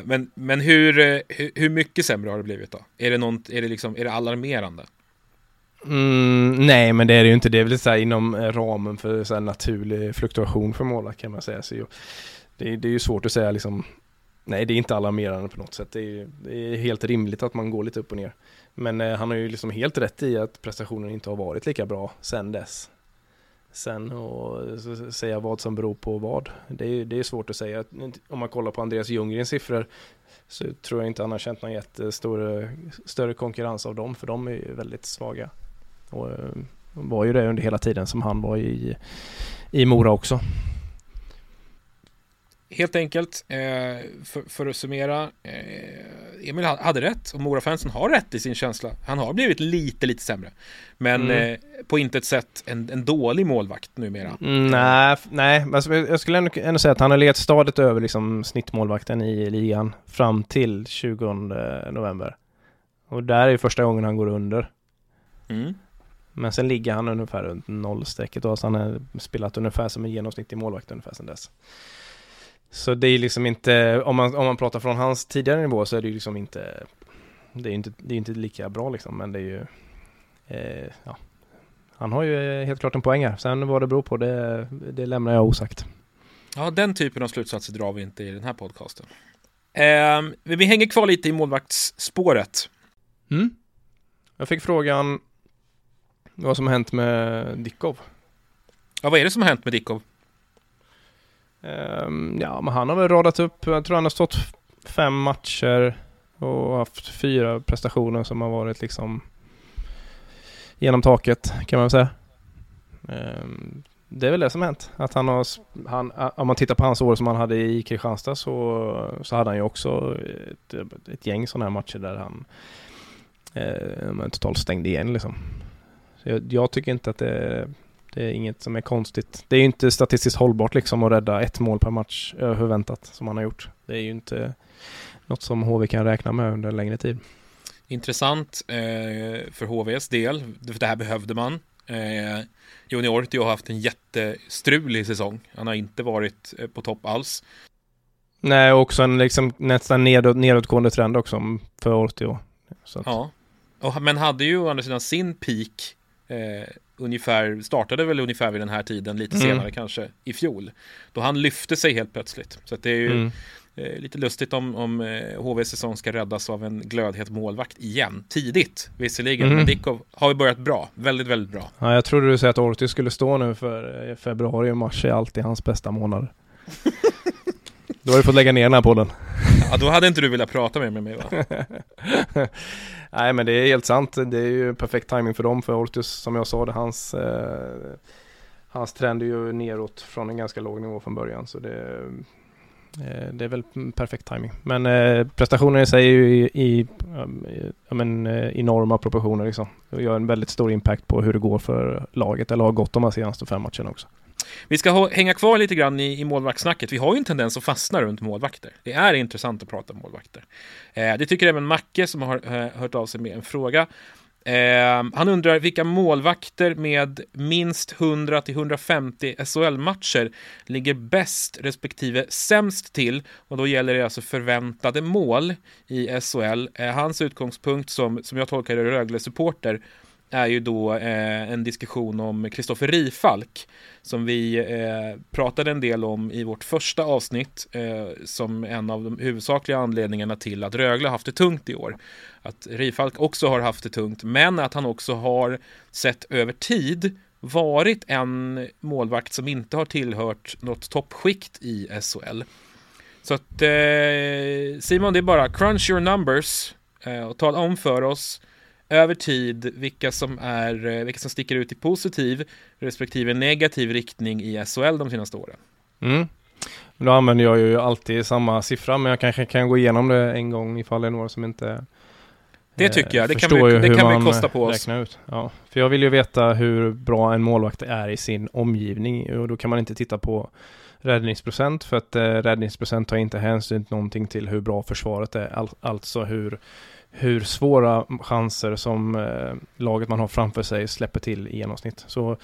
[SPEAKER 3] Men, men hur, hur mycket sämre har det blivit då? Är det, något, är det, liksom, är det alarmerande?
[SPEAKER 4] Mm, nej, men det är det ju inte. Det är väl så inom eh, ramen för så naturlig fluktuation för målvakt kan man säga. Så det, det är ju svårt att säga liksom Nej, det är inte alarmerande på något sätt. Det är, det är helt rimligt att man går lite upp och ner. Men eh, han har ju liksom helt rätt i att prestationen inte har varit lika bra sen dess sen och eh, säga vad som beror på vad. Det är, det är svårt att säga. Om man kollar på Andreas Ljunggrens siffror så tror jag inte han har känt någon jättestor större konkurrens av dem, för de är ju väldigt svaga. Och eh, var ju det under hela tiden som han var i, i Mora också
[SPEAKER 3] helt enkelt, eh, för, för, att summera, eh, Emil hade rätt och Mora-fansen har rätt i sin känsla. Han har blivit lite, lite sämre. Men mm. på intet sätt en, en dålig målvakt numera.
[SPEAKER 4] Mm, nej, nej. Alltså, jag skulle ändå, ändå, säga att han har legat stadigt över liksom, snittmålvakten i ligan fram till 20 november. Och där är första gången han går under. Mm. Men sen ligger han ungefär runt nollstrecket och så han har spelat ungefär som en genomsnittlig målvakt ungefär sedan dess. Så det är liksom inte, om man, om man pratar från hans tidigare nivå så är det ju liksom inte, det är inte, det är inte lika bra liksom, men det är ju, eh, ja. Han har ju helt klart en poäng här. Sen vad det beror på, det, det lämnar jag osagt.
[SPEAKER 3] Ja, den typen av slutsatser drar vi inte i den här podcasten. Eh, vi hänger kvar lite i målvaktsspåret.
[SPEAKER 4] Mm. Jag fick frågan vad som har hänt med Dickov.
[SPEAKER 3] Ja, vad är det som har hänt med Dickov?
[SPEAKER 4] Um, ja, men han har väl radat upp, jag tror han har stått fem matcher och haft fyra prestationer som har varit liksom genom taket kan man väl säga. Um, det är väl det som har hänt. Att han har, han, om man tittar på hans år som han hade i Kristianstad så, så hade han ju också ett, ett gäng sådana här matcher där han eh, totalt stängde igen liksom. Jag, jag tycker inte att det det är inget som är konstigt. Det är ju inte statistiskt hållbart liksom att rädda ett mål per match överväntat som han har gjort. Det är ju inte något som HV kan räkna med under en längre tid.
[SPEAKER 3] Intressant eh, för HVs del, för det här behövde man. Eh, Joni Ortio har haft en jättestrulig säsong. Han har inte varit eh, på topp alls.
[SPEAKER 4] Nej, också en liksom nästan nedåt, nedåtgående trend också för Ortio.
[SPEAKER 3] Ja, och, men hade ju å andra sidan sin peak eh, ungefär, startade väl ungefär vid den här tiden, lite mm. senare kanske, i fjol. Då han lyfte sig helt plötsligt. Så det är ju mm. eh, lite lustigt om, om eh, HVs säsong ska räddas av en glödhet målvakt igen. Tidigt, visserligen, mm. men Dickov har ju börjat bra. Väldigt, väldigt bra.
[SPEAKER 4] Ja, jag trodde du sa att Ortiz skulle stå nu för eh, februari och mars är alltid hans bästa månader. Då har du fått lägga ner den här podden.
[SPEAKER 3] Ja, då hade inte du velat prata med mig va?
[SPEAKER 4] Nej men det är helt sant. Det är ju perfekt timing för dem. För Ortius som jag sa, det, hans, eh, hans trend är ju neråt från en ganska låg nivå från början. Så det, eh, det är väl perfekt timing. Men eh, prestationen i sig är ju i, i, ja, men, eh, enorma proportioner liksom. Det gör en väldigt stor impact på hur det går för laget, eller har gått de här senaste fem matcherna också.
[SPEAKER 3] Vi ska hänga kvar lite grann i, i målvaktssnacket. Vi har ju en tendens att fastna runt målvakter. Det är intressant att prata om målvakter. Eh, det tycker även Macke som har eh, hört av sig med en fråga. Eh, han undrar vilka målvakter med minst 100 till 150 SHL-matcher ligger bäst respektive sämst till och då gäller det alltså förväntade mål i SHL. Eh, hans utgångspunkt som, som jag tolkar det Rögle-supporter är ju då eh, en diskussion om Kristoffer Rifalk som vi eh, pratade en del om i vårt första avsnitt eh, som en av de huvudsakliga anledningarna till att Rögle haft det tungt i år. Att Rifalk också har haft det tungt, men att han också har sett över tid varit en målvakt som inte har tillhört något toppskikt i SHL. Så att eh, Simon, det är bara crunch your numbers eh, och tala om för oss över tid vilka som, är, eh, vilka som sticker ut i positiv respektive negativ riktning i SHL de senaste åren.
[SPEAKER 4] Mm. Då använder jag ju alltid samma siffra men jag kanske kan gå igenom det en gång ifall det är några som inte
[SPEAKER 3] det tycker jag, det kan vi, det kan vi kosta på oss.
[SPEAKER 4] Ut. Ja, för jag vill ju veta hur bra en målvakt är i sin omgivning och då kan man inte titta på räddningsprocent för att eh, räddningsprocent tar inte hänsyn till någonting till hur bra försvaret är, All, alltså hur, hur svåra chanser som eh, laget man har framför sig släpper till i genomsnitt. Så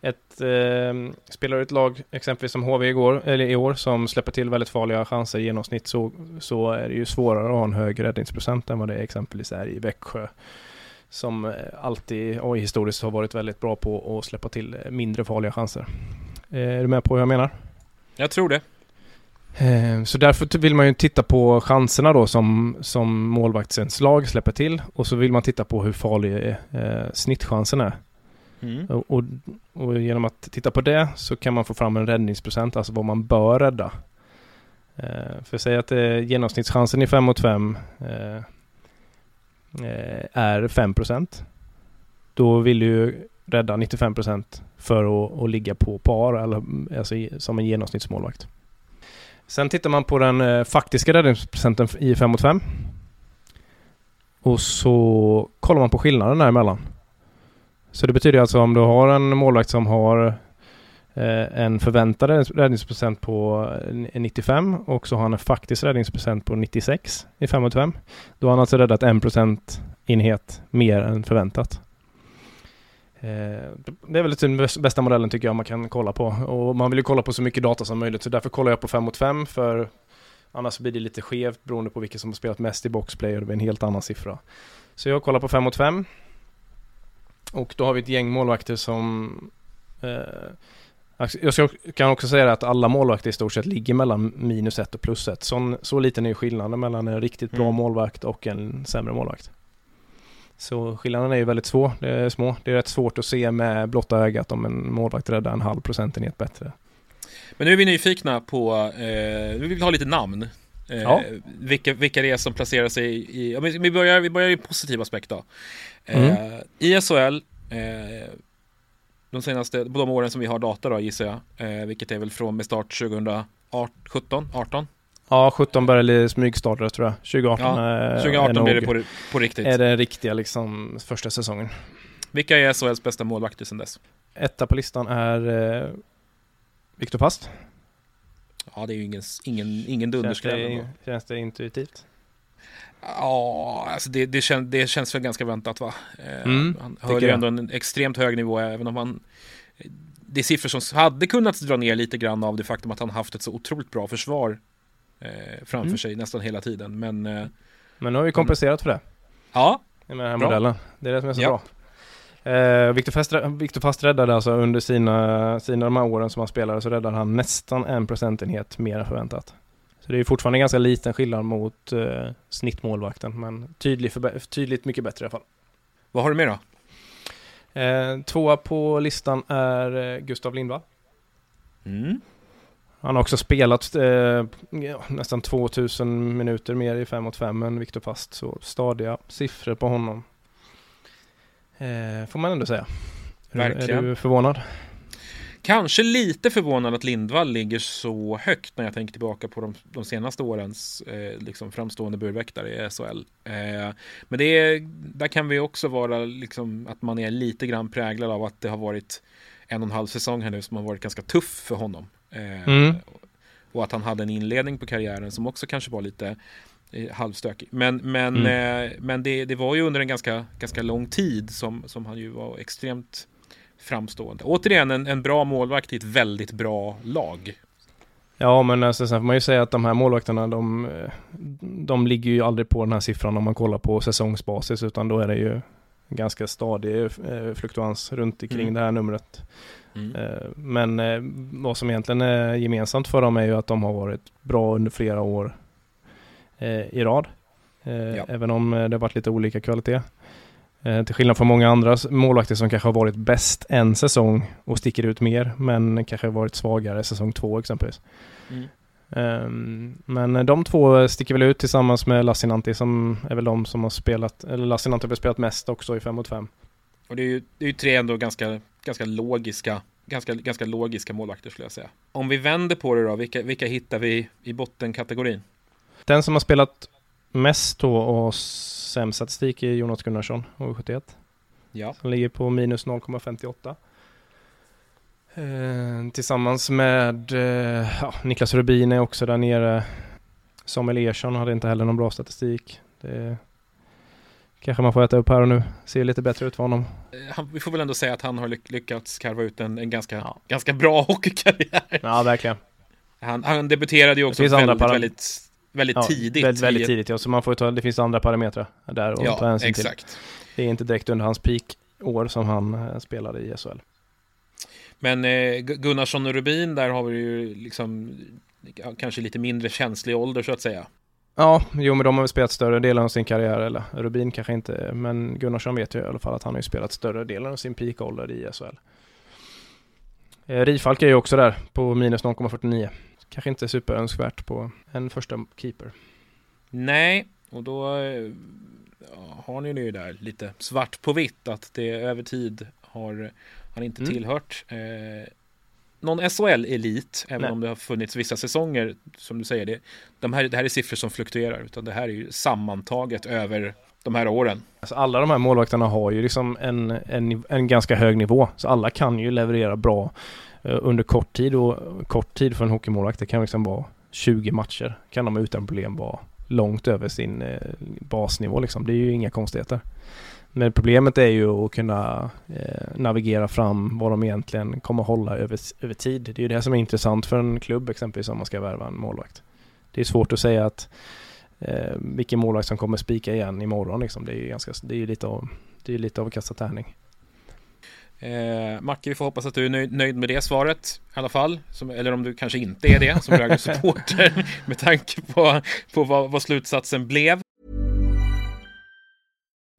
[SPEAKER 4] ett, eh, spelar ett lag, exempelvis som HV igår, eller i år, som släpper till väldigt farliga chanser i genomsnitt så, så är det ju svårare att ha en hög räddningsprocent än vad det exempelvis är i Växjö. Som eh, alltid och historiskt har varit väldigt bra på att släppa till eh, mindre farliga chanser. Eh, är du med på vad jag menar?
[SPEAKER 3] Jag tror det.
[SPEAKER 4] Eh, så därför vill man ju titta på chanserna då som, som målvaktens lag släpper till och så vill man titta på hur farlig eh, snittchansen är. Mm. Och, och, och, genom att titta på det så kan man få fram en räddningsprocent, alltså vad man bör rädda. Eh, för säg att eh, genomsnittschansen i 5 mot 5 eh, eh, är 5 procent. Då vill du rädda 95 procent för att, att, ligga på par, eller, alltså som en genomsnittsmålvakt. Sen tittar man på den eh, faktiska räddningsprocenten i 5 mot 5. Och så kollar man på skillnaden däremellan. Så det betyder alltså om du har en målvakt som har eh, en förväntad räddningsprocent på eh, 95 och så har han en faktisk räddningsprocent på 96 i 5 mot 5. Då har han alltså räddat en procentenhet mer än förväntat. Eh, det är väl den bästa modellen tycker jag man kan kolla på och man vill ju kolla på så mycket data som möjligt så därför kollar jag på 5 mot 5 för annars blir det lite skevt beroende på vilka som har spelat mest i boxplay och det blir en helt annan siffra. Så jag kollar på 5 mot 5 och då har vi ett gäng målvakter som eh, jag kan också säga att alla målvakter i stort sett ligger mellan minus 1 och plus 1. Så, så liten är skillnaden mellan en riktigt bra mm. målvakt och en sämre målvakt. Så skillnaden är ju väldigt svår. Det är små. Det är rätt svårt att se med blotta ögat om en målvakt räddar en halv procentenhet bättre.
[SPEAKER 3] Men nu är vi nyfikna på, eh, vi vill ha lite namn. Eh, ja. vilka, vilka det är som placerar sig i, vi börjar, vi börjar i positiv aspekt då. Eh, mm. I SHL, eh, de senaste, på de åren som vi har data då gissar jag, eh, vilket är väl från med start 2017, 18?
[SPEAKER 4] Ja, 17 började smygstartade tror jag. 2018
[SPEAKER 3] ja, 2018 blir det på, på riktigt.
[SPEAKER 4] Är den riktiga liksom första säsongen.
[SPEAKER 3] Vilka är SHLs bästa målvakter sedan dess?
[SPEAKER 4] Etta på listan är eh, Viktor Fast.
[SPEAKER 3] Ja, det är ju ingen, ingen, ingen dunderskräll.
[SPEAKER 4] Känns, känns det intuitivt?
[SPEAKER 3] Ja, alltså det, det, kän, det känns väl ganska väntat va? Eh, mm, han höll ju ändå en extremt hög nivå även om han Det är siffror som hade kunnat dra ner lite grann av det faktum att han haft ett så otroligt bra försvar eh, framför mm. sig nästan hela tiden. Men, eh,
[SPEAKER 4] men nu har vi kompenserat för det.
[SPEAKER 3] Ja.
[SPEAKER 4] Med den här bra. modellen. Det är det som är så ja. bra. Eh, Viktor, Fast, Victor Fast räddade alltså under sina, sina de här åren som han spelade så räddade han nästan en procentenhet mer än förväntat. Så det är fortfarande ganska liten skillnad mot eh, snittmålvakten men tydlig tydligt mycket bättre i alla fall.
[SPEAKER 3] Vad har du med då?
[SPEAKER 4] Eh, tvåa på listan är eh, Gustav Lindvall. Mm. Han har också spelat eh, nästan 2000 minuter mer i 5 mot 5 än Viktor Fast, så stadiga siffror på honom. Eh, får man ändå säga. Verkligen. Är du förvånad?
[SPEAKER 3] Kanske lite förvånad att Lindvall ligger så högt när jag tänker tillbaka på de, de senaste årens eh, liksom framstående burväktare i SHL. Eh, men det är, där kan vi också vara liksom att man är lite grann präglad av att det har varit en och en halv säsong här nu som har varit ganska tuff för honom. Eh, mm. Och att han hade en inledning på karriären som också kanske var lite eh, halvstökig. Men, men, mm. eh, men det, det var ju under en ganska, ganska lång tid som, som han ju var extremt framstående. Återigen en, en bra målvakt i ett väldigt bra lag.
[SPEAKER 4] Ja, men alltså, sen får man ju säga att de här målvakterna, de, de ligger ju aldrig på den här siffran om man kollar på säsongsbasis, utan då är det ju ganska stadig eh, fluktuans runt omkring
[SPEAKER 3] Mm.
[SPEAKER 4] det här numret.
[SPEAKER 3] Mm.
[SPEAKER 4] Eh, Men eh, vad som egentligen är gemensamt för dem är ju att de har varit bra under flera år i rad.
[SPEAKER 3] Ja.
[SPEAKER 4] Även om det har varit lite olika kvalitet. Till skillnad från många andra målvakter som kanske har varit bäst en säsong och sticker ut mer men kanske har varit svagare säsong två exempelvis.
[SPEAKER 3] Mm.
[SPEAKER 4] Ehm, Men de två sticker väl ut tillsammans med Lassinantti som är väl de som har spelat, eller Lassinantti har väl spelat mest också i 5 mot 5.
[SPEAKER 3] Och det är ju, det är ju tre ändå ganska, ganska logiska Ganska, ganska logiska målvakter skulle jag säga. Om vi vänder på det då, vilka, vilka hittar vi i bottenkategorin?
[SPEAKER 4] Den som har spelat mest då och sämst statistik är Jonas Gunnarsson, HV71.
[SPEAKER 3] Ja.
[SPEAKER 4] Som ligger på minus 0,58. Eh, tillsammans med eh, ja, Niklas Rubin är också där nere. Samuel Ersson hade inte heller någon bra statistik. Det kanske man får äta upp här och nu. Ser lite bättre ut för honom.
[SPEAKER 3] Eh, Han, vi får väl ändå säga att han har lyck- lyckats karva ut en, en ganska,
[SPEAKER 4] Ja.
[SPEAKER 3] ganska bra hockeykarriär.
[SPEAKER 4] Ja, verkligen.
[SPEAKER 3] Han, han debuterade ju också väldigt, väldigt, väldigt
[SPEAKER 4] Ja,
[SPEAKER 3] tidigt.
[SPEAKER 4] Väldigt, väldigt tidigt, ja. Så man får ta, det finns andra parametrar där att ta
[SPEAKER 3] Ja,
[SPEAKER 4] hänsyn till.
[SPEAKER 3] exakt.
[SPEAKER 4] Det är inte direkt under hans peak-år som han eh, spelade i SHL.
[SPEAKER 3] Men eh, Gu- Gunnarsson och Rubin, där har vi ju liksom kanske lite mindre känslig ålder så att säga.
[SPEAKER 4] Ja, jo men de har väl spelat större delen av sin karriär, eller Rubin kanske inte, men Gunnarsson vet ju i alla fall att han har ju spelat större delen av sin peak-ålder i SHL. Eh, Rifalk är ju också där på minus 0,49. Kanske inte superönskvärt på en första keeper.
[SPEAKER 3] Nej, och då eh, ja, har ni ju där lite svart på vitt att det över tid har han inte
[SPEAKER 4] Mm.
[SPEAKER 3] tillhört eh, någon SHL-elit, även
[SPEAKER 4] Nej.
[SPEAKER 3] om det har funnits vissa säsonger, som du säger, det, de här, det här är siffror som fluktuerar, utan det här är ju sammantaget över de här åren.
[SPEAKER 4] Alltså alla de här målvakterna har ju liksom en, en, en ganska hög nivå, så alla kan ju leverera bra eh, under kort tid och kort tid för en hockeymålvakt, det kan liksom vara 20 matcher, kan de utan problem vara långt över sin eh, basnivå liksom. Det är ju inga konstigheter. Men problemet är ju att kunna eh, navigera fram vad de egentligen kommer hålla över, över tid. Det är ju det som är intressant för en klubb exempelvis om man ska värva en målvakt. Det är svårt att säga att eh, vilken målvakt som kommer spika igen imorgon liksom. Det är ju ganska, det är ju lite av, det är lite av att kasta tärning.
[SPEAKER 3] Eh, Macke, vi får hoppas att du är nöjd, nöjd med det svaret i alla fall. Som, eller om du kanske inte är det som Rögle-supporter med tanke på, på vad, vad slutsatsen blev.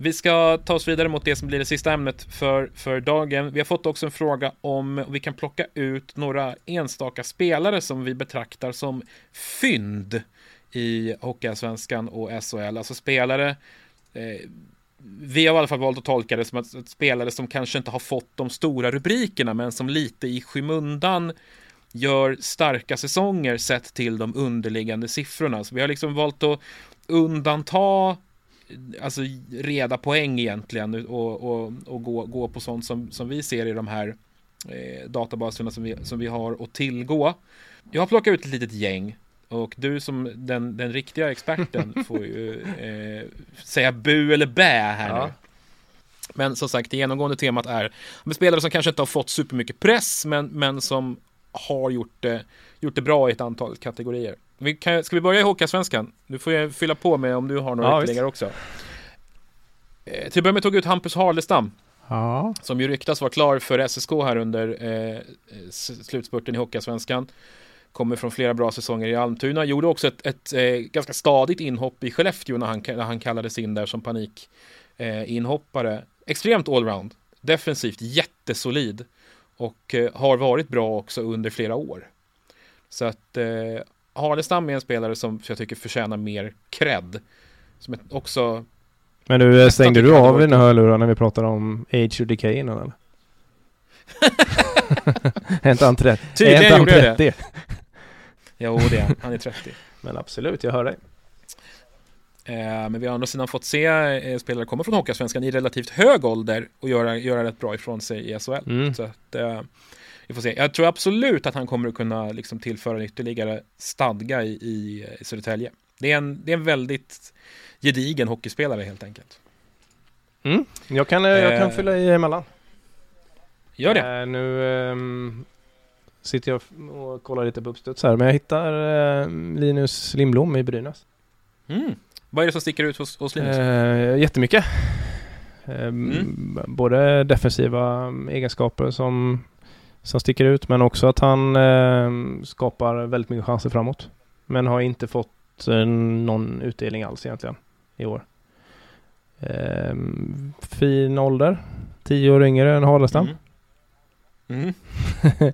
[SPEAKER 3] Vi ska ta oss vidare mot det som blir det sista ämnet för, för dagen. Vi har fått också en fråga om vi kan plocka ut några enstaka spelare som vi betraktar som fynd i Hockeyallsvenskan och SHL. Alltså spelare eh, vi har i alla fall valt att tolka det som att, att spelare som kanske inte har fått de stora rubrikerna men som lite i skymundan gör starka säsonger sett till de underliggande siffrorna. Så vi har liksom valt att undanta alltså reda poäng egentligen och, och, och gå, gå på sånt som, som vi ser i de här eh, databaserna som vi, som vi har att tillgå. Jag har plockat ut ett litet gäng och du som den, den riktiga experten får ju eh, säga bu eller bä här
[SPEAKER 4] Ja.
[SPEAKER 3] nu. Men som sagt, det genomgående temat är med spelare som kanske inte har fått supermycket press, men, men som har gjort det, gjort det bra i ett antal kategorier. Vi kan, ska vi börja i Hockeyallsvenskan? Du får fylla på med om du har några
[SPEAKER 4] Ja,
[SPEAKER 3] ytterligare också. Eh, till att börja med tog ut Hampus Harlestam,
[SPEAKER 4] Ja.
[SPEAKER 3] som ju ryktas vara klar för SSK här under eh, slutspurten i Hockeyallsvenskan. kommer från flera bra säsonger i Almtuna. Gjorde också ett, ett eh, ganska stadigt inhopp i Skellefteå när han, när han kallades in där som panik eh. Extremt allround, defensivt jättesolid och eh, har varit bra också under flera år. Så att eh, Harlestam är en spelare som jag tycker förtjänar mer cred. Som också...
[SPEAKER 4] Men du, stängde du av dina hörlurar när vi pratade om age och decay innan eller? är inte han 30?
[SPEAKER 3] Tydligen gjorde jag det. Jo, det är han. är 30.
[SPEAKER 4] Men absolut, jag hör dig.
[SPEAKER 3] Eh, men vi har å andra sidan fått se eh, spelare komma från Hockeyallsvenskan i relativt hög ålder och göra, göra rätt bra ifrån sig i SHL. Mm. Så att, eh, vi får se. Jag tror absolut att han kommer att kunna liksom, tillföra ytterligare stadga i, i, i Södertälje. Det är, en, det är en väldigt gedigen hockeyspelare helt enkelt.
[SPEAKER 4] Mm. Jag, kan, jag kan fylla i emellan.
[SPEAKER 3] Gör det.
[SPEAKER 4] nu um, sitter jag och kollar lite på uppstuds här, men jag hittar Linus Lindblom i Brynäs.
[SPEAKER 3] Mm. Vad är det som sticker ut hos, hos Linus?
[SPEAKER 4] Uh, jättemycket. Uh, mm. Både defensiva egenskaper som, som sticker ut, men också att han uh, skapar väldigt mycket chanser framåt. Men har inte fått någon utdelning alls egentligen i år. fin ålder, tio år yngre än Harlestam. Mm. Mm.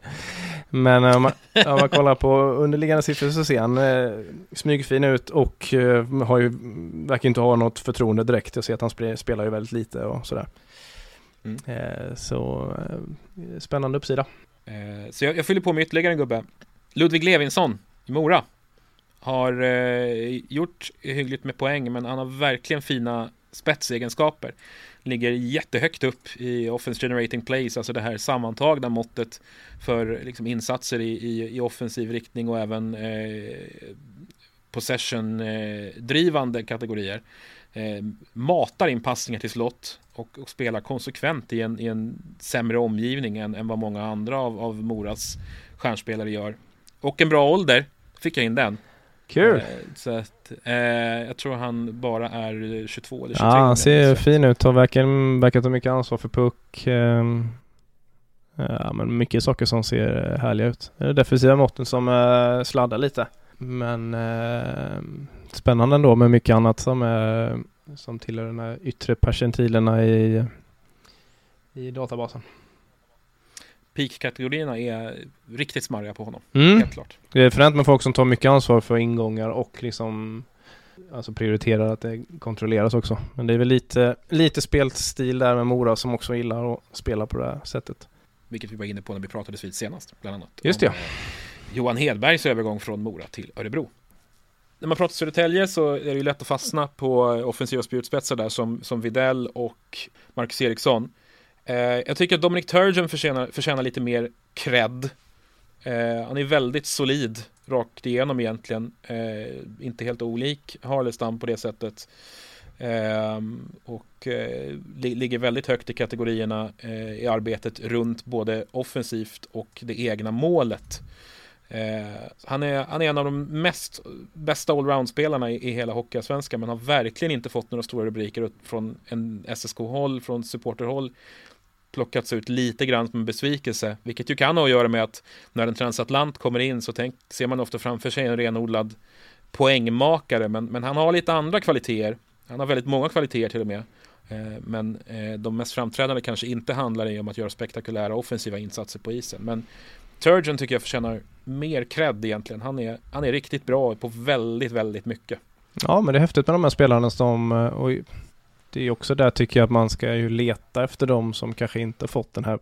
[SPEAKER 4] Men om man, om man kollar på underliggande siffror så ser han eh, smygfin ut och eh, har ju, verkar inte ha något förtroende direkt. Jag ser att han sp spelar ju väldigt lite och sådär. Mm. Eh, så eh, spännande uppsida.
[SPEAKER 3] Eh, så jag, jag fyller på med ytterligare en gubbe. Ludvig Levinsson i Mora. Har eh, gjort hyggligt med poäng men han har verkligen fina spetsegenskaper ligger jättehögt upp i Offense Generating Plays, alltså det här sammantagna måttet för liksom, insatser i, i, i offensiv riktning och även eh, possession-drivande eh, kategorier. Eh, matar in passningar till slott och, och, spelar konsekvent i en, i en sämre omgivning än, än vad många andra av, av Moras stjärnspelare gör. Och en bra ålder, fick jag in den.
[SPEAKER 4] Kul!
[SPEAKER 3] Eh, så att, eh, jag tror han bara är 22 eller 23.
[SPEAKER 4] Ja, han ser fin ut och verkar, verkar ta mycket ansvar för puck. Eh, ja, men mycket saker som ser härliga ut. Defensiva måtten som eh, sladdar lite. Men eh, spännande ändå med mycket annat som, är, som tillhör de här yttre percentilerna i, i databasen
[SPEAKER 3] peak-kategorierna är riktigt smarriga på honom.
[SPEAKER 4] Mm. Helt klart. Det är fränt med folk som tar mycket ansvar för ingångar och liksom Alltså prioriterar att det kontrolleras också. Men det är väl lite, lite spelstil där med Mora som också gillar att spela på det här sättet.
[SPEAKER 3] Vilket vi var inne på när vi pratade vid senast, bland annat.
[SPEAKER 4] Just det. Om,
[SPEAKER 3] eh, Johan Hedbergs övergång från Mora till Örebro. När man pratar Södertälje så är det ju lätt att fastna på offensiva spjutspetsar där som, som Videll och Marcus Eriksson. Eh, jag tycker att Dominic Turgeon förtjänar, förtjänar lite mer cred. Eh, han är väldigt solid rakt igenom egentligen. Eh, inte helt olik Harlestam på det sättet. Eh, och eh, li ligger väldigt högt i kategorierna eh, i arbetet runt både offensivt och det egna målet. Eh, han, är, han är en av de mest bästa allround-spelarna i, i hela Hockeyallsvenskan men har verkligen inte fått några stora rubriker från en SSK-håll, från supporterhåll plockats ut lite grann som en besvikelse, vilket ju kan ha att göra med att när en transatlant kommer in så tänk, ser man ofta framför sig en renodlad poängmakare, men, men han har lite andra kvaliteter. Han har väldigt många kvaliteter till och med. Eh, men eh, de mest framträdande kanske inte handlar om att göra spektakulära offensiva insatser på isen. Men Turgeon tycker jag förtjänar mer cred egentligen. Han är, han är riktigt bra på väldigt, väldigt mycket.
[SPEAKER 4] Ja, men det är häftigt med de här spelarna som, eh, och det är också där tycker jag att man ska ju leta efter de som kanske inte fått den här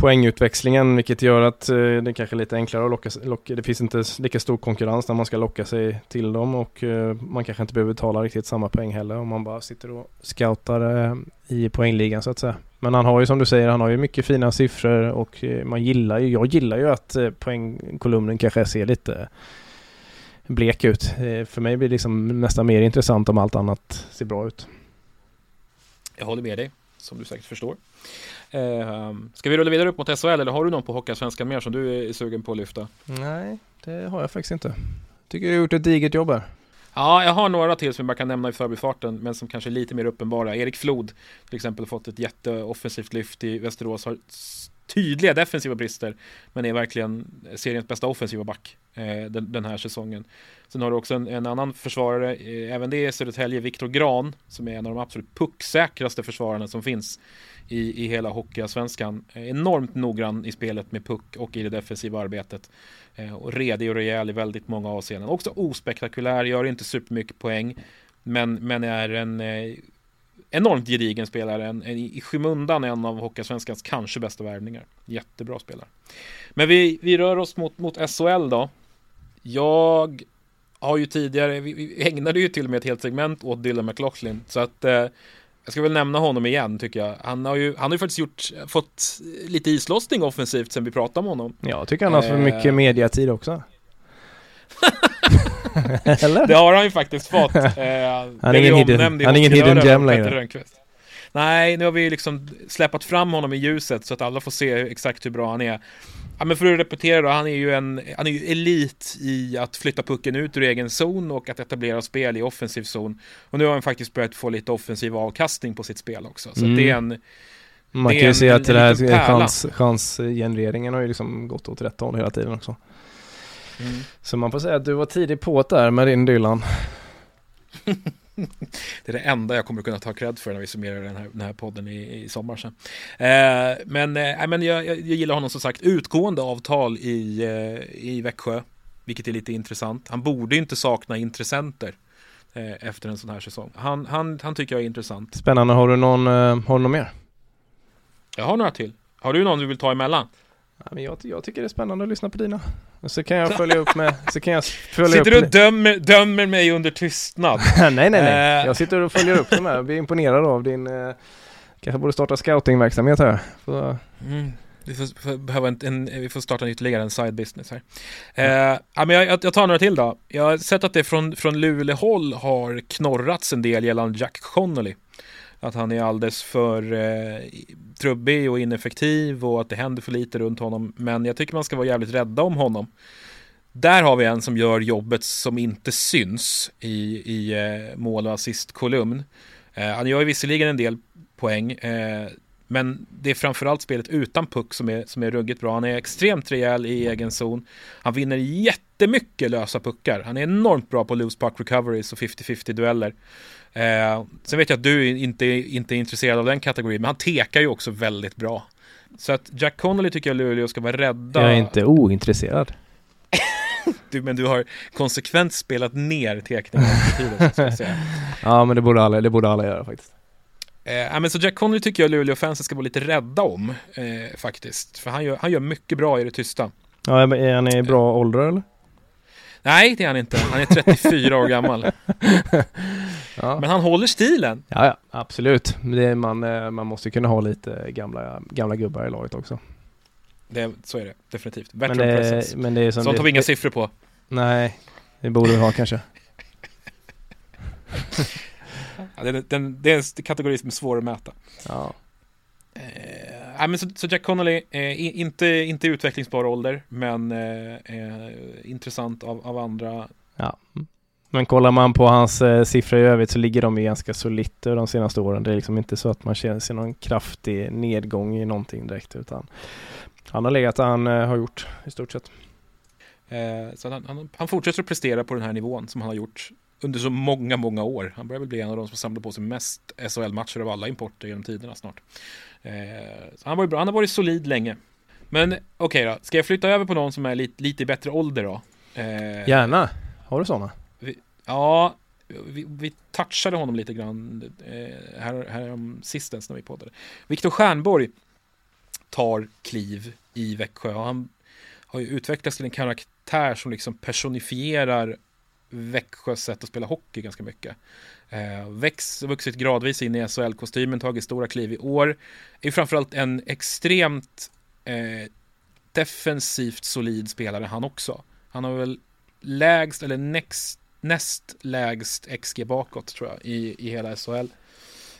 [SPEAKER 4] poängutväxlingen, vilket gör att eh, det kanske är lite enklare att locka, locka, det finns inte lika stor konkurrens när man ska locka sig till dem och eh, man kanske inte behöver betala riktigt samma poäng heller om man bara sitter och scoutar eh, i poängligan så att säga. Men han har ju som du säger, han har ju mycket fina siffror och eh, man gillar ju, jag gillar ju att eh, poängkolumnen kanske ser lite blek ut. Eh, för mig blir det liksom nästan mer intressant om allt annat ser bra ut.
[SPEAKER 3] Jag håller med dig, som du säkert förstår. Eh, ska vi rulla vidare upp mot SHL eller har du någon på Hockeyallsvenskan mer som du är sugen på att lyfta?
[SPEAKER 4] Nej, det har jag faktiskt inte. Tycker du har gjort ett digert jobb här.
[SPEAKER 3] Ja, jag har några till som jag bara kan nämna i förbifarten, men som kanske är lite mer uppenbara. Erik Flod till exempel fått ett jätteoffensivt lyft i Västerås, har tydliga defensiva brister, men är verkligen seriens bästa offensiva back eh, den, den, här säsongen. Sen har du också en, en annan försvarare, eh, även det är Södertälje, Viktor Gran, som är en av de absolut pucksäkraste försvararna som finns i, i hela Hockeyallsvenskan. Eh, enormt noggrann i spelet med puck och i det defensiva arbetet. Eh, och redig och rejäl i väldigt många avseenden. Också ospektakulär, gör inte supermycket poäng, men, men är en eh, enormt gedigen spelare. En, en, I skymundan en av Hockeyallsvenskans kanske bästa värvningar. Jättebra spelare. Men vi, vi rör oss mot, mot SHL då. Jag har ju tidigare, vi, vi ägnade ju till och med ett helt segment åt Dylan McLaughlin. Så att eh, jag ska väl nämna honom igen tycker jag. Han har ju, han har ju faktiskt gjort, fått lite islossning offensivt sen vi pratade om honom.
[SPEAKER 4] Ja, jag tycker han har för mycket eh. mediatid också.
[SPEAKER 3] Eller? Det har han ju faktiskt fått. Eh,
[SPEAKER 4] han är ingen hidden, han är ingen hidden gem längre.
[SPEAKER 3] Nej, nu har vi liksom släppt fram honom i ljuset så att alla får se exakt hur bra han är. Ja, men för att repetera då, han är ju en han är ju elit i att flytta pucken ut ur egen zon och att etablera spel i offensiv zon. Och nu har han faktiskt börjat få lite offensiv avkastning på sitt spel också. Så mm. det är en
[SPEAKER 4] Man kan ju se att det här chans, chansgenereringen har ju liksom gått åt rätt håll hela tiden också. Mm. Så man får säga att du var tidig på där med din Dylan.
[SPEAKER 3] det är det enda jag kommer kunna ta cred för när vi summerar den här, den här podden i, i sommar sen. Eh, men eh, men jag, jag, gillar honom som sagt. Utgående avtal i, eh, i Växjö, vilket är lite intressant. Han borde inte sakna intressenter eh, efter en sån här säsong. Han, han, han tycker jag är intressant.
[SPEAKER 4] Spännande. Har du någon, eh, har du någon mer?
[SPEAKER 3] Jag har några till. Har du någon du vill ta emellan?
[SPEAKER 4] Ja, men jag, jag tycker det är spännande att lyssna på dina. Och så kan jag följa upp med, så kan jag följa
[SPEAKER 3] Sitter upp du och dömer, dömer mig under tystnad?
[SPEAKER 4] nej, nej, nej. Uh... Jag sitter och följer upp dem här. Jag blir imponerad av din, uh, kanske borde starta scoutingverksamhet här. Så...
[SPEAKER 3] Mm. Vi får, behöva en, en, vi får starta ytterligare en side business här. Mm. Uh, ja, men jag, jag, tar några till då. Jag har sett att det från, från Luleå-håll har knorrats en del gällande Jack Connolly att han är alldeles för eh, trubbig och ineffektiv och att det händer för lite runt honom. Men jag tycker man ska vara jävligt rädda om honom. Där har vi en som gör jobbet som inte syns i, i eh, mål och assistkolumn. Eh, han gör visserligen en del poäng, eh, men det är framförallt spelet utan puck som är, som är ruggigt bra. Han är extremt rejäl i egen zon. Han vinner jättemycket lösa puckar. Han är enormt bra på loose puck recoveries och 50-50 dueller. Eh, sen vet jag att du inte, inte är intresserad av den kategorin, men han tekar ju också väldigt bra. Så att Jack Connolly tycker jag Luleå ska vara rädda.
[SPEAKER 4] Jag är inte ointresserad.
[SPEAKER 3] du, men du har konsekvent spelat ner tekningen
[SPEAKER 4] Ja, men det borde alla, det borde alla göra faktiskt.
[SPEAKER 3] Eh, men så Jack Connolly tycker jag Luleå-fansen ska vara lite rädda om, eh, faktiskt. För han gör, han gör mycket bra i det tysta.
[SPEAKER 4] Ja, är han i bra ålder eller?
[SPEAKER 3] Nej, det är han inte. Han är 34 år gammal. ja. Men han håller stilen.
[SPEAKER 4] Ja, ja absolut. Det man, eh, man måste kunna ha lite gamla, gamla gubbar i laget också.
[SPEAKER 3] Det, så är det definitivt. Veteran men det, presence.
[SPEAKER 4] Men det är
[SPEAKER 3] Sånt har vi inga siffror på. Nej,
[SPEAKER 4] det borde vi ha kanske.
[SPEAKER 3] Ja, det, den, det är en kategori som är svår att mäta.
[SPEAKER 4] Ja.
[SPEAKER 3] Eh, men så, så, Jack Connolly, eh, inte, inte utvecklingsbar ålder, men eh, eh, intressant av, av andra.
[SPEAKER 4] Ja. Men kollar man på hans eh, siffror i övrigt så ligger de ju ganska solitt de senaste åren. Det är liksom inte så att man känner någon kraftig nedgång i någonting direkt utan han har legat där han eh, har gjort i stort sett.
[SPEAKER 3] Eh, så han, han, han, fortsätter att prestera på den här nivån som han har gjort under så många, många år. Han börjar väl bli en av de som samlar på sig mest SHL-matcher av alla importer genom tiderna snart. Eh, han, var bra. han har varit solid länge. Men okej okay då, ska jag flytta över på någon som är lite, lite bättre ålder då?
[SPEAKER 4] Eh, Gärna. Har du sådana?
[SPEAKER 3] Vi, ja, vi, vi, touchade honom lite grann eh, här, här om sistens när vi poddade. Viktor Stjernborg tar kliv i Växjö. Han har ju utvecklats till en karaktär som liksom personifierar Växjös sätt att spela hockey ganska mycket. Eh, väx, vuxit gradvis in i SHL-kostymen, tagit stora kliv i år. Är framförallt en extremt eh, defensivt solid spelare han också. Han har väl lägst eller next, näst lägst XG bakåt tror jag i, i hela SHL.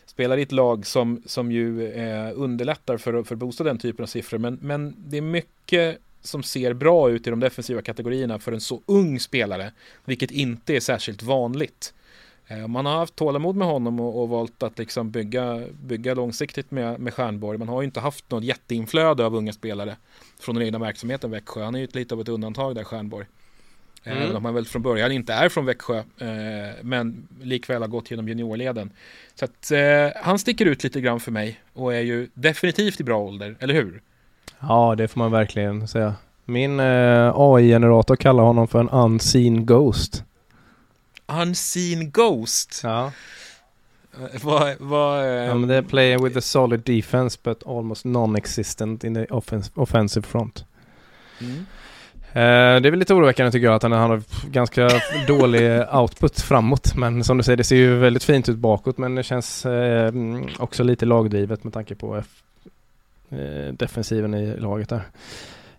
[SPEAKER 3] Spelar i ett lag som, som ju eh, underlättar för, för att boosta den typen av siffror. Men, men det är mycket som ser bra ut i de defensiva kategorierna för en så ung spelare, vilket inte är särskilt vanligt. Eh, man har haft tålamod med honom och, och valt att liksom bygga, bygga långsiktigt med, med Stjärnborg. Man har ju inte haft något jätteinflöde av unga spelare från den egna verksamheten Växjö. Han är ju lite av ett undantag där Stjärnborg. Eh, mm. Även om han väl från början inte är från Växjö eh, men likväl har gått genom juniorleden. Så att eh, han sticker ut lite grann för mig och är ju definitivt i bra ålder, eller hur?
[SPEAKER 4] Ja, det får man verkligen säga. Min eh, AI-generator kallar honom för en unseen ghost.
[SPEAKER 3] Unseen Ghost?
[SPEAKER 4] Ja.
[SPEAKER 3] Vad, vad,
[SPEAKER 4] ja, men det är playing with a solid defense but almost non-existent in the offens offensive front. Mm. Eh, det är väl lite oroväckande tycker jag att han, har ganska dålig output framåt. Men som du säger, det ser ju väldigt fint ut bakåt men det känns eh, också lite lagdrivet med tanke på eh, defensiven i laget där.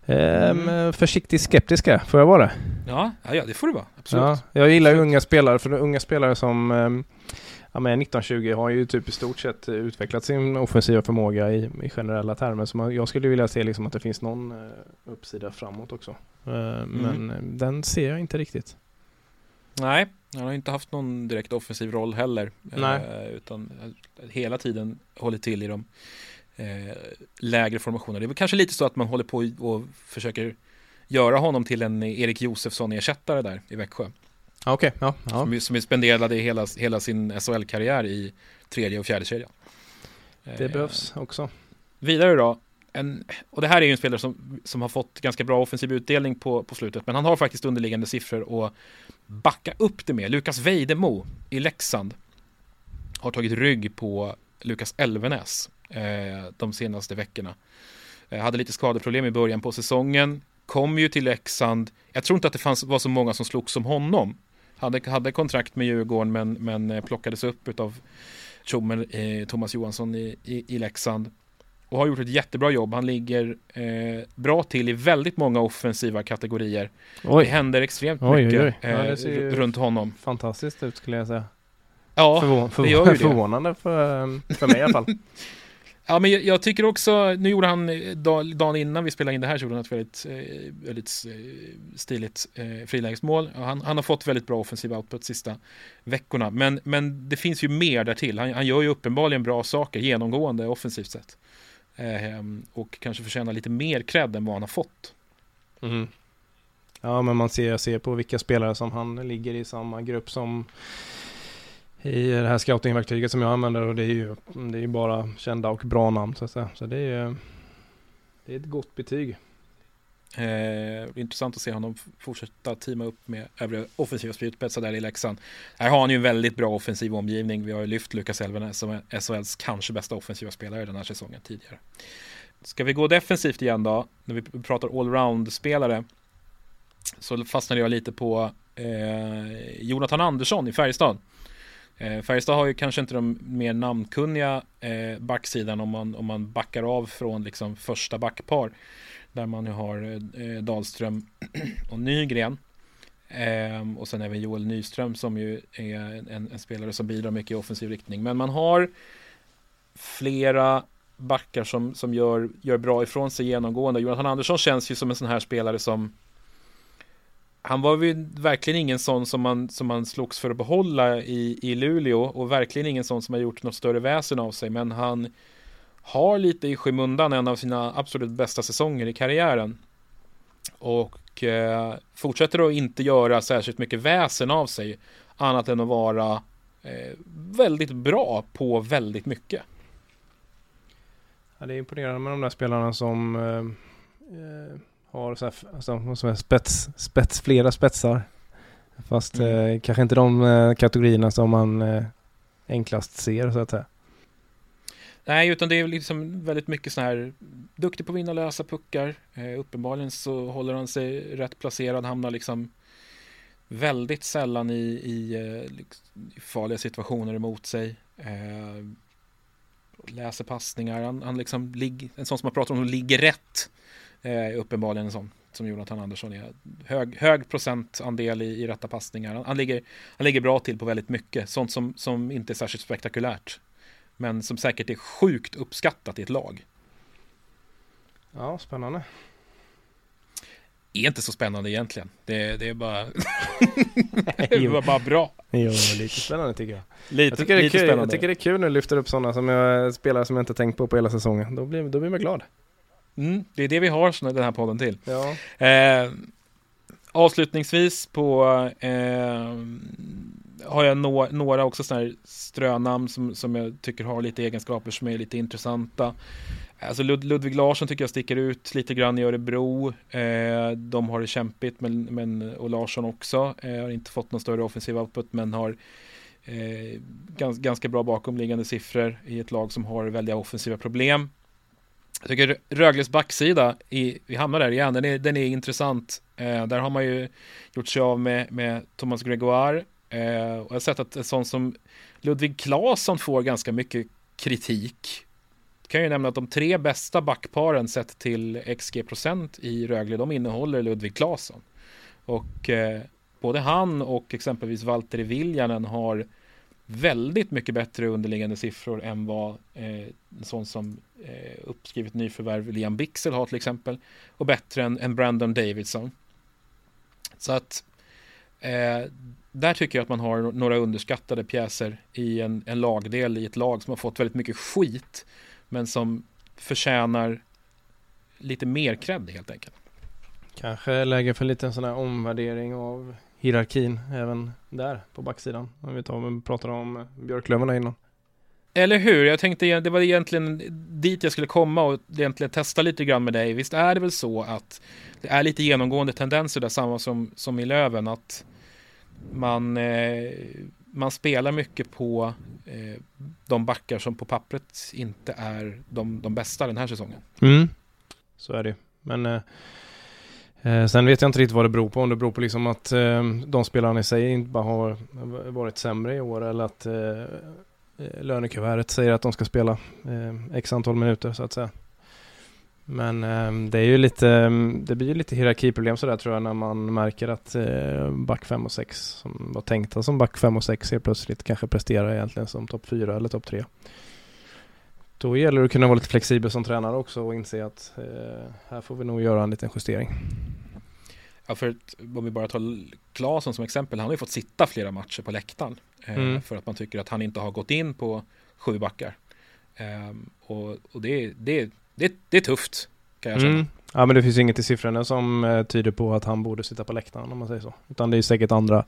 [SPEAKER 4] Mm. Ehm, försiktigt skeptiska, får jag vara det?
[SPEAKER 3] Ja, ja det får du vara. Absolut. Ja,
[SPEAKER 4] jag gillar ju unga spelare, för unga spelare som um, ja, 1920 har ju typ i stort sett utvecklat sin offensiva förmåga i, i generella termer. Så man, jag skulle vilja se liksom att det finns någon uh, uppsida framåt också. Uh, mm. Men den ser jag inte riktigt.
[SPEAKER 3] Nej, han har inte haft någon direkt offensiv roll heller.
[SPEAKER 4] Nej.
[SPEAKER 3] utan hela tiden hållit till i de eh, lägre formationer. Det är väl kanske lite så att man håller på och försöker göra honom till en Erik Josefsson-ersättare där i Växjö.
[SPEAKER 4] Okej, okay, ja, ja.
[SPEAKER 3] Som, som spenderade hela, hela sin SHL-karriär i tredje och fjärde kedjan.
[SPEAKER 4] Det eh, behövs också.
[SPEAKER 3] Vidare då, en, och det här är ju en spelare som, som har fått ganska bra offensiv utdelning på, på slutet, men han har faktiskt underliggande siffror att backa upp det med. Lukas Vejdemo i Leksand har tagit rygg på Lukas Elvenäs de senaste veckorna. Eh, hade lite skadeproblem i början på säsongen, kom ju till Leksand. Jag tror inte att det fanns, var så många som slogs som honom. Hade, hade kontrakt med Djurgården men, men eh, plockades upp av tjommen eh, Thomas Johansson i, i, i Leksand. Och har gjort ett jättebra jobb. Han ligger eh, bra till i väldigt många offensiva kategorier. Oj. Det händer extremt oj, mycket oj, oj. Ja, eh, runt honom.
[SPEAKER 4] Fantastiskt ut skulle jag säga.
[SPEAKER 3] Ja, Förvå
[SPEAKER 4] förvå det gör ju det. Förvånande för, för mig i alla fall.
[SPEAKER 3] Ja, men jag, jag, tycker också, nu gjorde han eh, dagen innan vi spelade in det här så gjorde han ett väldigt, eh, väldigt eh, stiligt eh, frilägesmål. Han, han, har fått väldigt bra offensiv output sista veckorna. Men, men det finns ju mer därtill. Han, han gör ju uppenbarligen bra saker genomgående offensivt sett. och kanske förtjänar lite mer cred än vad han har fått.
[SPEAKER 4] Mm. Ja, men man ser, ser på vilka spelare som han ligger i samma grupp som i det här scoutingverktyget som jag använder och det är ju det är bara kända och bra namn så att säga. Så det är, det är ett gott betyg.
[SPEAKER 3] Eh, intressant att se honom fortsätta teama upp med övriga offensiva spjutspetsar där i Leksand. Här har han ju en väldigt bra offensiv omgivning. Vi har ju lyft Lukas Elvenäs som är SHLs kanske bästa offensiva spelare den här säsongen tidigare. Ska vi gå defensivt igen då, när vi pratar allround-spelare, så fastnade jag lite på eh, Jonathan Andersson i Färjestad. Eh, Färjestad har ju kanske inte de mer namnkunniga eh, backsidan om man, om man backar av från liksom första backpar. Där man ju har eh, Dahlström och Nygren. Eh, och sen även Joel Nyström som ju är en, en, spelare som bidrar mycket i offensiv riktning. Men man har flera backar som, som gör, gör bra ifrån sig genomgående. Jonathan Andersson känns ju som en sån här spelare som han var ju verkligen ingen sån som man, som man slogs för att behålla i, i Luleå och verkligen ingen sån som har gjort något större väsen av sig men han har lite i skymundan en av sina absolut bästa säsonger i karriären och eh, fortsätter att inte göra särskilt mycket väsen av sig annat än att vara eh, väldigt bra på väldigt mycket.
[SPEAKER 4] Ja, det är imponerande med de där spelarna som eh, eh har så här, alltså, som är spets, spets, flera spetsar. Fast mm. eh, kanske inte de eh, kategorierna som man eh, enklast ser så att säga.
[SPEAKER 3] Nej, utan det är liksom väldigt mycket så här duktig på att vinna lösa puckar. Eh, uppenbarligen så håller han sig rätt placerad, hamnar liksom väldigt sällan i, i, eh, i farliga situationer emot sig. Eh, läser passningar, han, han liksom ligger, en sån som man pratar om som ligger rätt Eh, uppenbarligen en sån som Jonathan Andersson är. Hög, hög procentandel i, i rätta passningar. Han, han, ligger, han ligger bra till på väldigt mycket. Sånt som, som inte är särskilt spektakulärt. Men som säkert är sjukt uppskattat i ett lag.
[SPEAKER 4] Ja, spännande.
[SPEAKER 3] Är inte så spännande egentligen. Det, det är bara... det är bara bra.
[SPEAKER 4] Jo, lite spännande tycker jag.
[SPEAKER 3] Lite,
[SPEAKER 4] Jag tycker, det är
[SPEAKER 3] lite
[SPEAKER 4] kul,
[SPEAKER 3] spännande.
[SPEAKER 4] jag tycker det är kul när du lyfter upp sådana som jag, spelare som jag inte tänkt på på hela säsongen. Då blir, då blir man glad.
[SPEAKER 3] Mm, det är det vi har den här podden till.
[SPEAKER 4] Ja.
[SPEAKER 3] Eh, avslutningsvis på eh, har jag nå, några också sådana här strönamn som, som jag tycker har lite egenskaper som är lite intressanta. Alltså Lud, Ludvig Larsson tycker jag sticker ut lite grann i Örebro. Eh, de har det kämpigt men, men, och Larsson också. Eh, har inte fått någon större offensiv output men har eh, gans, ganska bra bakomliggande siffror i ett lag som har väldiga offensiva problem. Jag tycker Rögles backsida, i, vi hamnar där igen, den är, den är intressant. Eh, där har man ju gjort sig av med, med Thomas Gregoire. Eh, och jag har sett att en sån som Ludvig Claesson får ganska mycket kritik. Kan ju nämna att de tre bästa backparen sett till XG-procent i Rögle, de innehåller Ludvig Claesson. Och eh, både han och exempelvis Valtteri Viljanen har väldigt mycket bättre underliggande siffror än vad eh, en sån som eh, uppskrivet nyförvärv Liam Bixel har till exempel. Och bättre än, än Brandon Davidson. Så att eh, där tycker jag att man har några underskattade pjäser i en, en lagdel i ett lag som har fått väldigt mycket skit men som förtjänar lite mer cred helt enkelt.
[SPEAKER 4] Kanske läge för en liten sån här omvärdering av hierarkin även där på backsidan. Om vi tar vi pratar om Björklöven där innan.
[SPEAKER 3] Eller hur? Jag tänkte det var egentligen dit jag skulle komma och egentligen testa lite grann med dig. Visst är det väl så att det är lite genomgående tendenser där samma som, som i Löven att man, eh, man spelar mycket på eh, de backar som på pappret inte är de, de bästa den här säsongen.
[SPEAKER 4] Mm. Så är det. Men eh, eh, sen vet jag inte riktigt vad det beror på. Om det beror på liksom att eh, de spelarna i sig inte bara har varit sämre i år eller att eh, eh, lönekuvertet säger att de ska spela eh, x antal minuter så att säga. Men eh, det är ju lite, det blir ju lite hierarkiproblem sådär tror jag när man märker att eh, back 5 och 6 som var tänkta som back 5 och 6 helt plötsligt kanske presterar egentligen som topp 4 eller topp 3. Då gäller det att kunna vara lite flexibel som tränare också och inse att eh, här får vi nog göra en liten justering.
[SPEAKER 3] Ja, för att, om vi bara tar Claesson som exempel, han har ju fått sitta flera matcher på läktaren eh,
[SPEAKER 4] Mm.
[SPEAKER 3] för att man tycker att han inte har gått in på sju backar. Eh, och och det, det, det, det är tufft kan jag känna.
[SPEAKER 4] Mm. Ja men det finns inget i siffrorna som eh, tyder på att han borde sitta på läktaren om man säger så. Utan det är säkert andra,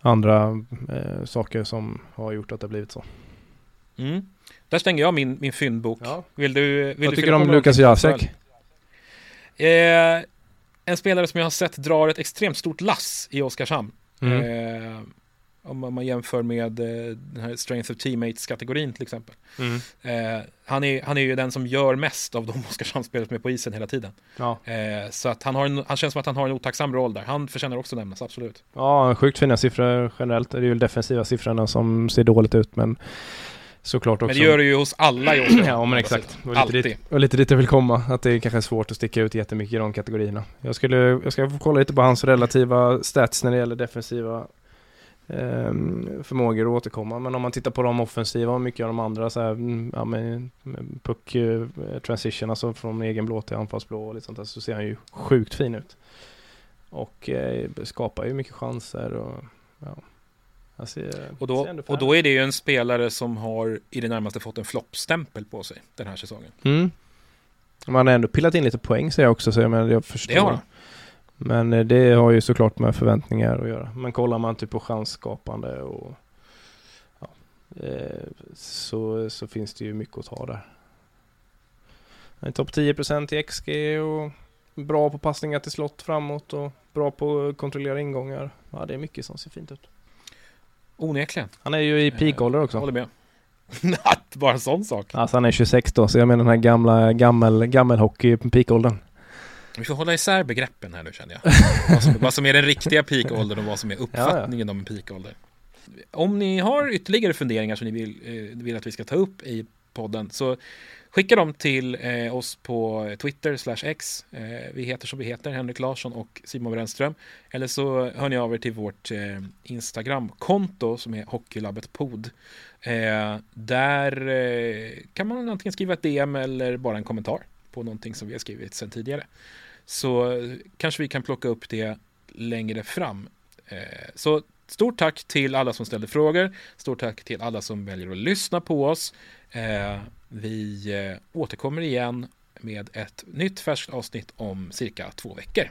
[SPEAKER 4] andra eh, saker som har gjort att det blivit så.
[SPEAKER 3] Mm. Där stänger jag min, min fyndbok.
[SPEAKER 4] Ja.
[SPEAKER 3] Vill du, vill
[SPEAKER 4] Vad
[SPEAKER 3] du
[SPEAKER 4] tycker du om Lukas? Jacek?
[SPEAKER 3] Eh, en spelare som jag har sett drar ett extremt stort lass i Oskarshamn.
[SPEAKER 4] Mm.
[SPEAKER 3] Eh, om man jämför med eh, den här Strength of Teammates-kategorin till exempel.
[SPEAKER 4] Mm.
[SPEAKER 3] Eh, han, är, han är ju den som gör mest av de Oskarshamnsspelare som är på isen hela tiden.
[SPEAKER 4] Ja.
[SPEAKER 3] Eh, så att han, har en, han känns som att han har en otacksam roll där. Han förtjänar också nämnas, absolut.
[SPEAKER 4] ja, sjukt fina siffror generellt. Det är ju defensiva siffrorna som ser dåligt ut men såklart också.
[SPEAKER 3] Men det gör det ju hos alla i Oskarshamn.
[SPEAKER 4] Ja men exakt. Och lite,
[SPEAKER 3] Alltid.
[SPEAKER 4] dit, och lite dit jag vill komma. Att det är kanske är svårt att sticka ut jättemycket i de kategorierna. Jag, skulle, jag ska få kolla lite på hans relativa stats när det gäller defensiva ehm, förmågor att återkomma. Men om man tittar på de offensiva och mycket av de andra så här, mm, ja, med, med puck eh, transition, alltså från egen blå till anfallsblå och lite sånt där, så ser han ju sjukt fin ut. Och eh, skapar ju mycket chanser och ja. Ser,
[SPEAKER 3] Och då, och då är det ju en spelare som har i det närmaste fått en floppstämpel på sig den här säsongen.
[SPEAKER 4] Mm. Man har ändå pillat in lite poäng säger jag också, så jag, menar, jag förstår.
[SPEAKER 3] Det har han.
[SPEAKER 4] Men eh, det har ju såklart med förväntningar att göra. Men kollar man typ på chansskapande och ja, eh, så, så finns det ju mycket att ta där. Topp 10% i XG och bra på passningar till slott framåt och bra på att kontrollera ingångar. Ja, det är mycket som ser fint ut.
[SPEAKER 3] Onekligen.
[SPEAKER 4] Han är ju i peakålder
[SPEAKER 3] Jag
[SPEAKER 4] också.
[SPEAKER 3] håller med. Att Bara en sån sak.
[SPEAKER 4] Alltså han är 26 då, så jag menar den här gamla, gammel, gammelhockey peakåldern.
[SPEAKER 3] Vi får hålla isär begreppen här nu känner jag. vad, som, vad som är den riktiga peakåldern och vad som är uppfattningen om en peakålder. Om ni har ytterligare funderingar som ni vill, eh, vill att vi ska ta upp i podden så skicka dem till eh, oss på Twitter slash X. Eh, vi heter som vi heter, Henrik Larsson och Simon Brännström. Eller så hör ni av er till vårt eh, Instagram-konto som är Hockeylabbet Pod. Eh, där eh, kan man antingen skriva ett DM eller bara en kommentar på någonting som vi har skrivit sedan tidigare. Så eh, kanske vi kan plocka upp det längre fram. Eh, så stort tack till alla som ställde frågor. Stort tack till alla som väljer att lyssna på oss. Eh, vi eh, återkommer igen med ett nytt färskt avsnitt om cirka två veckor.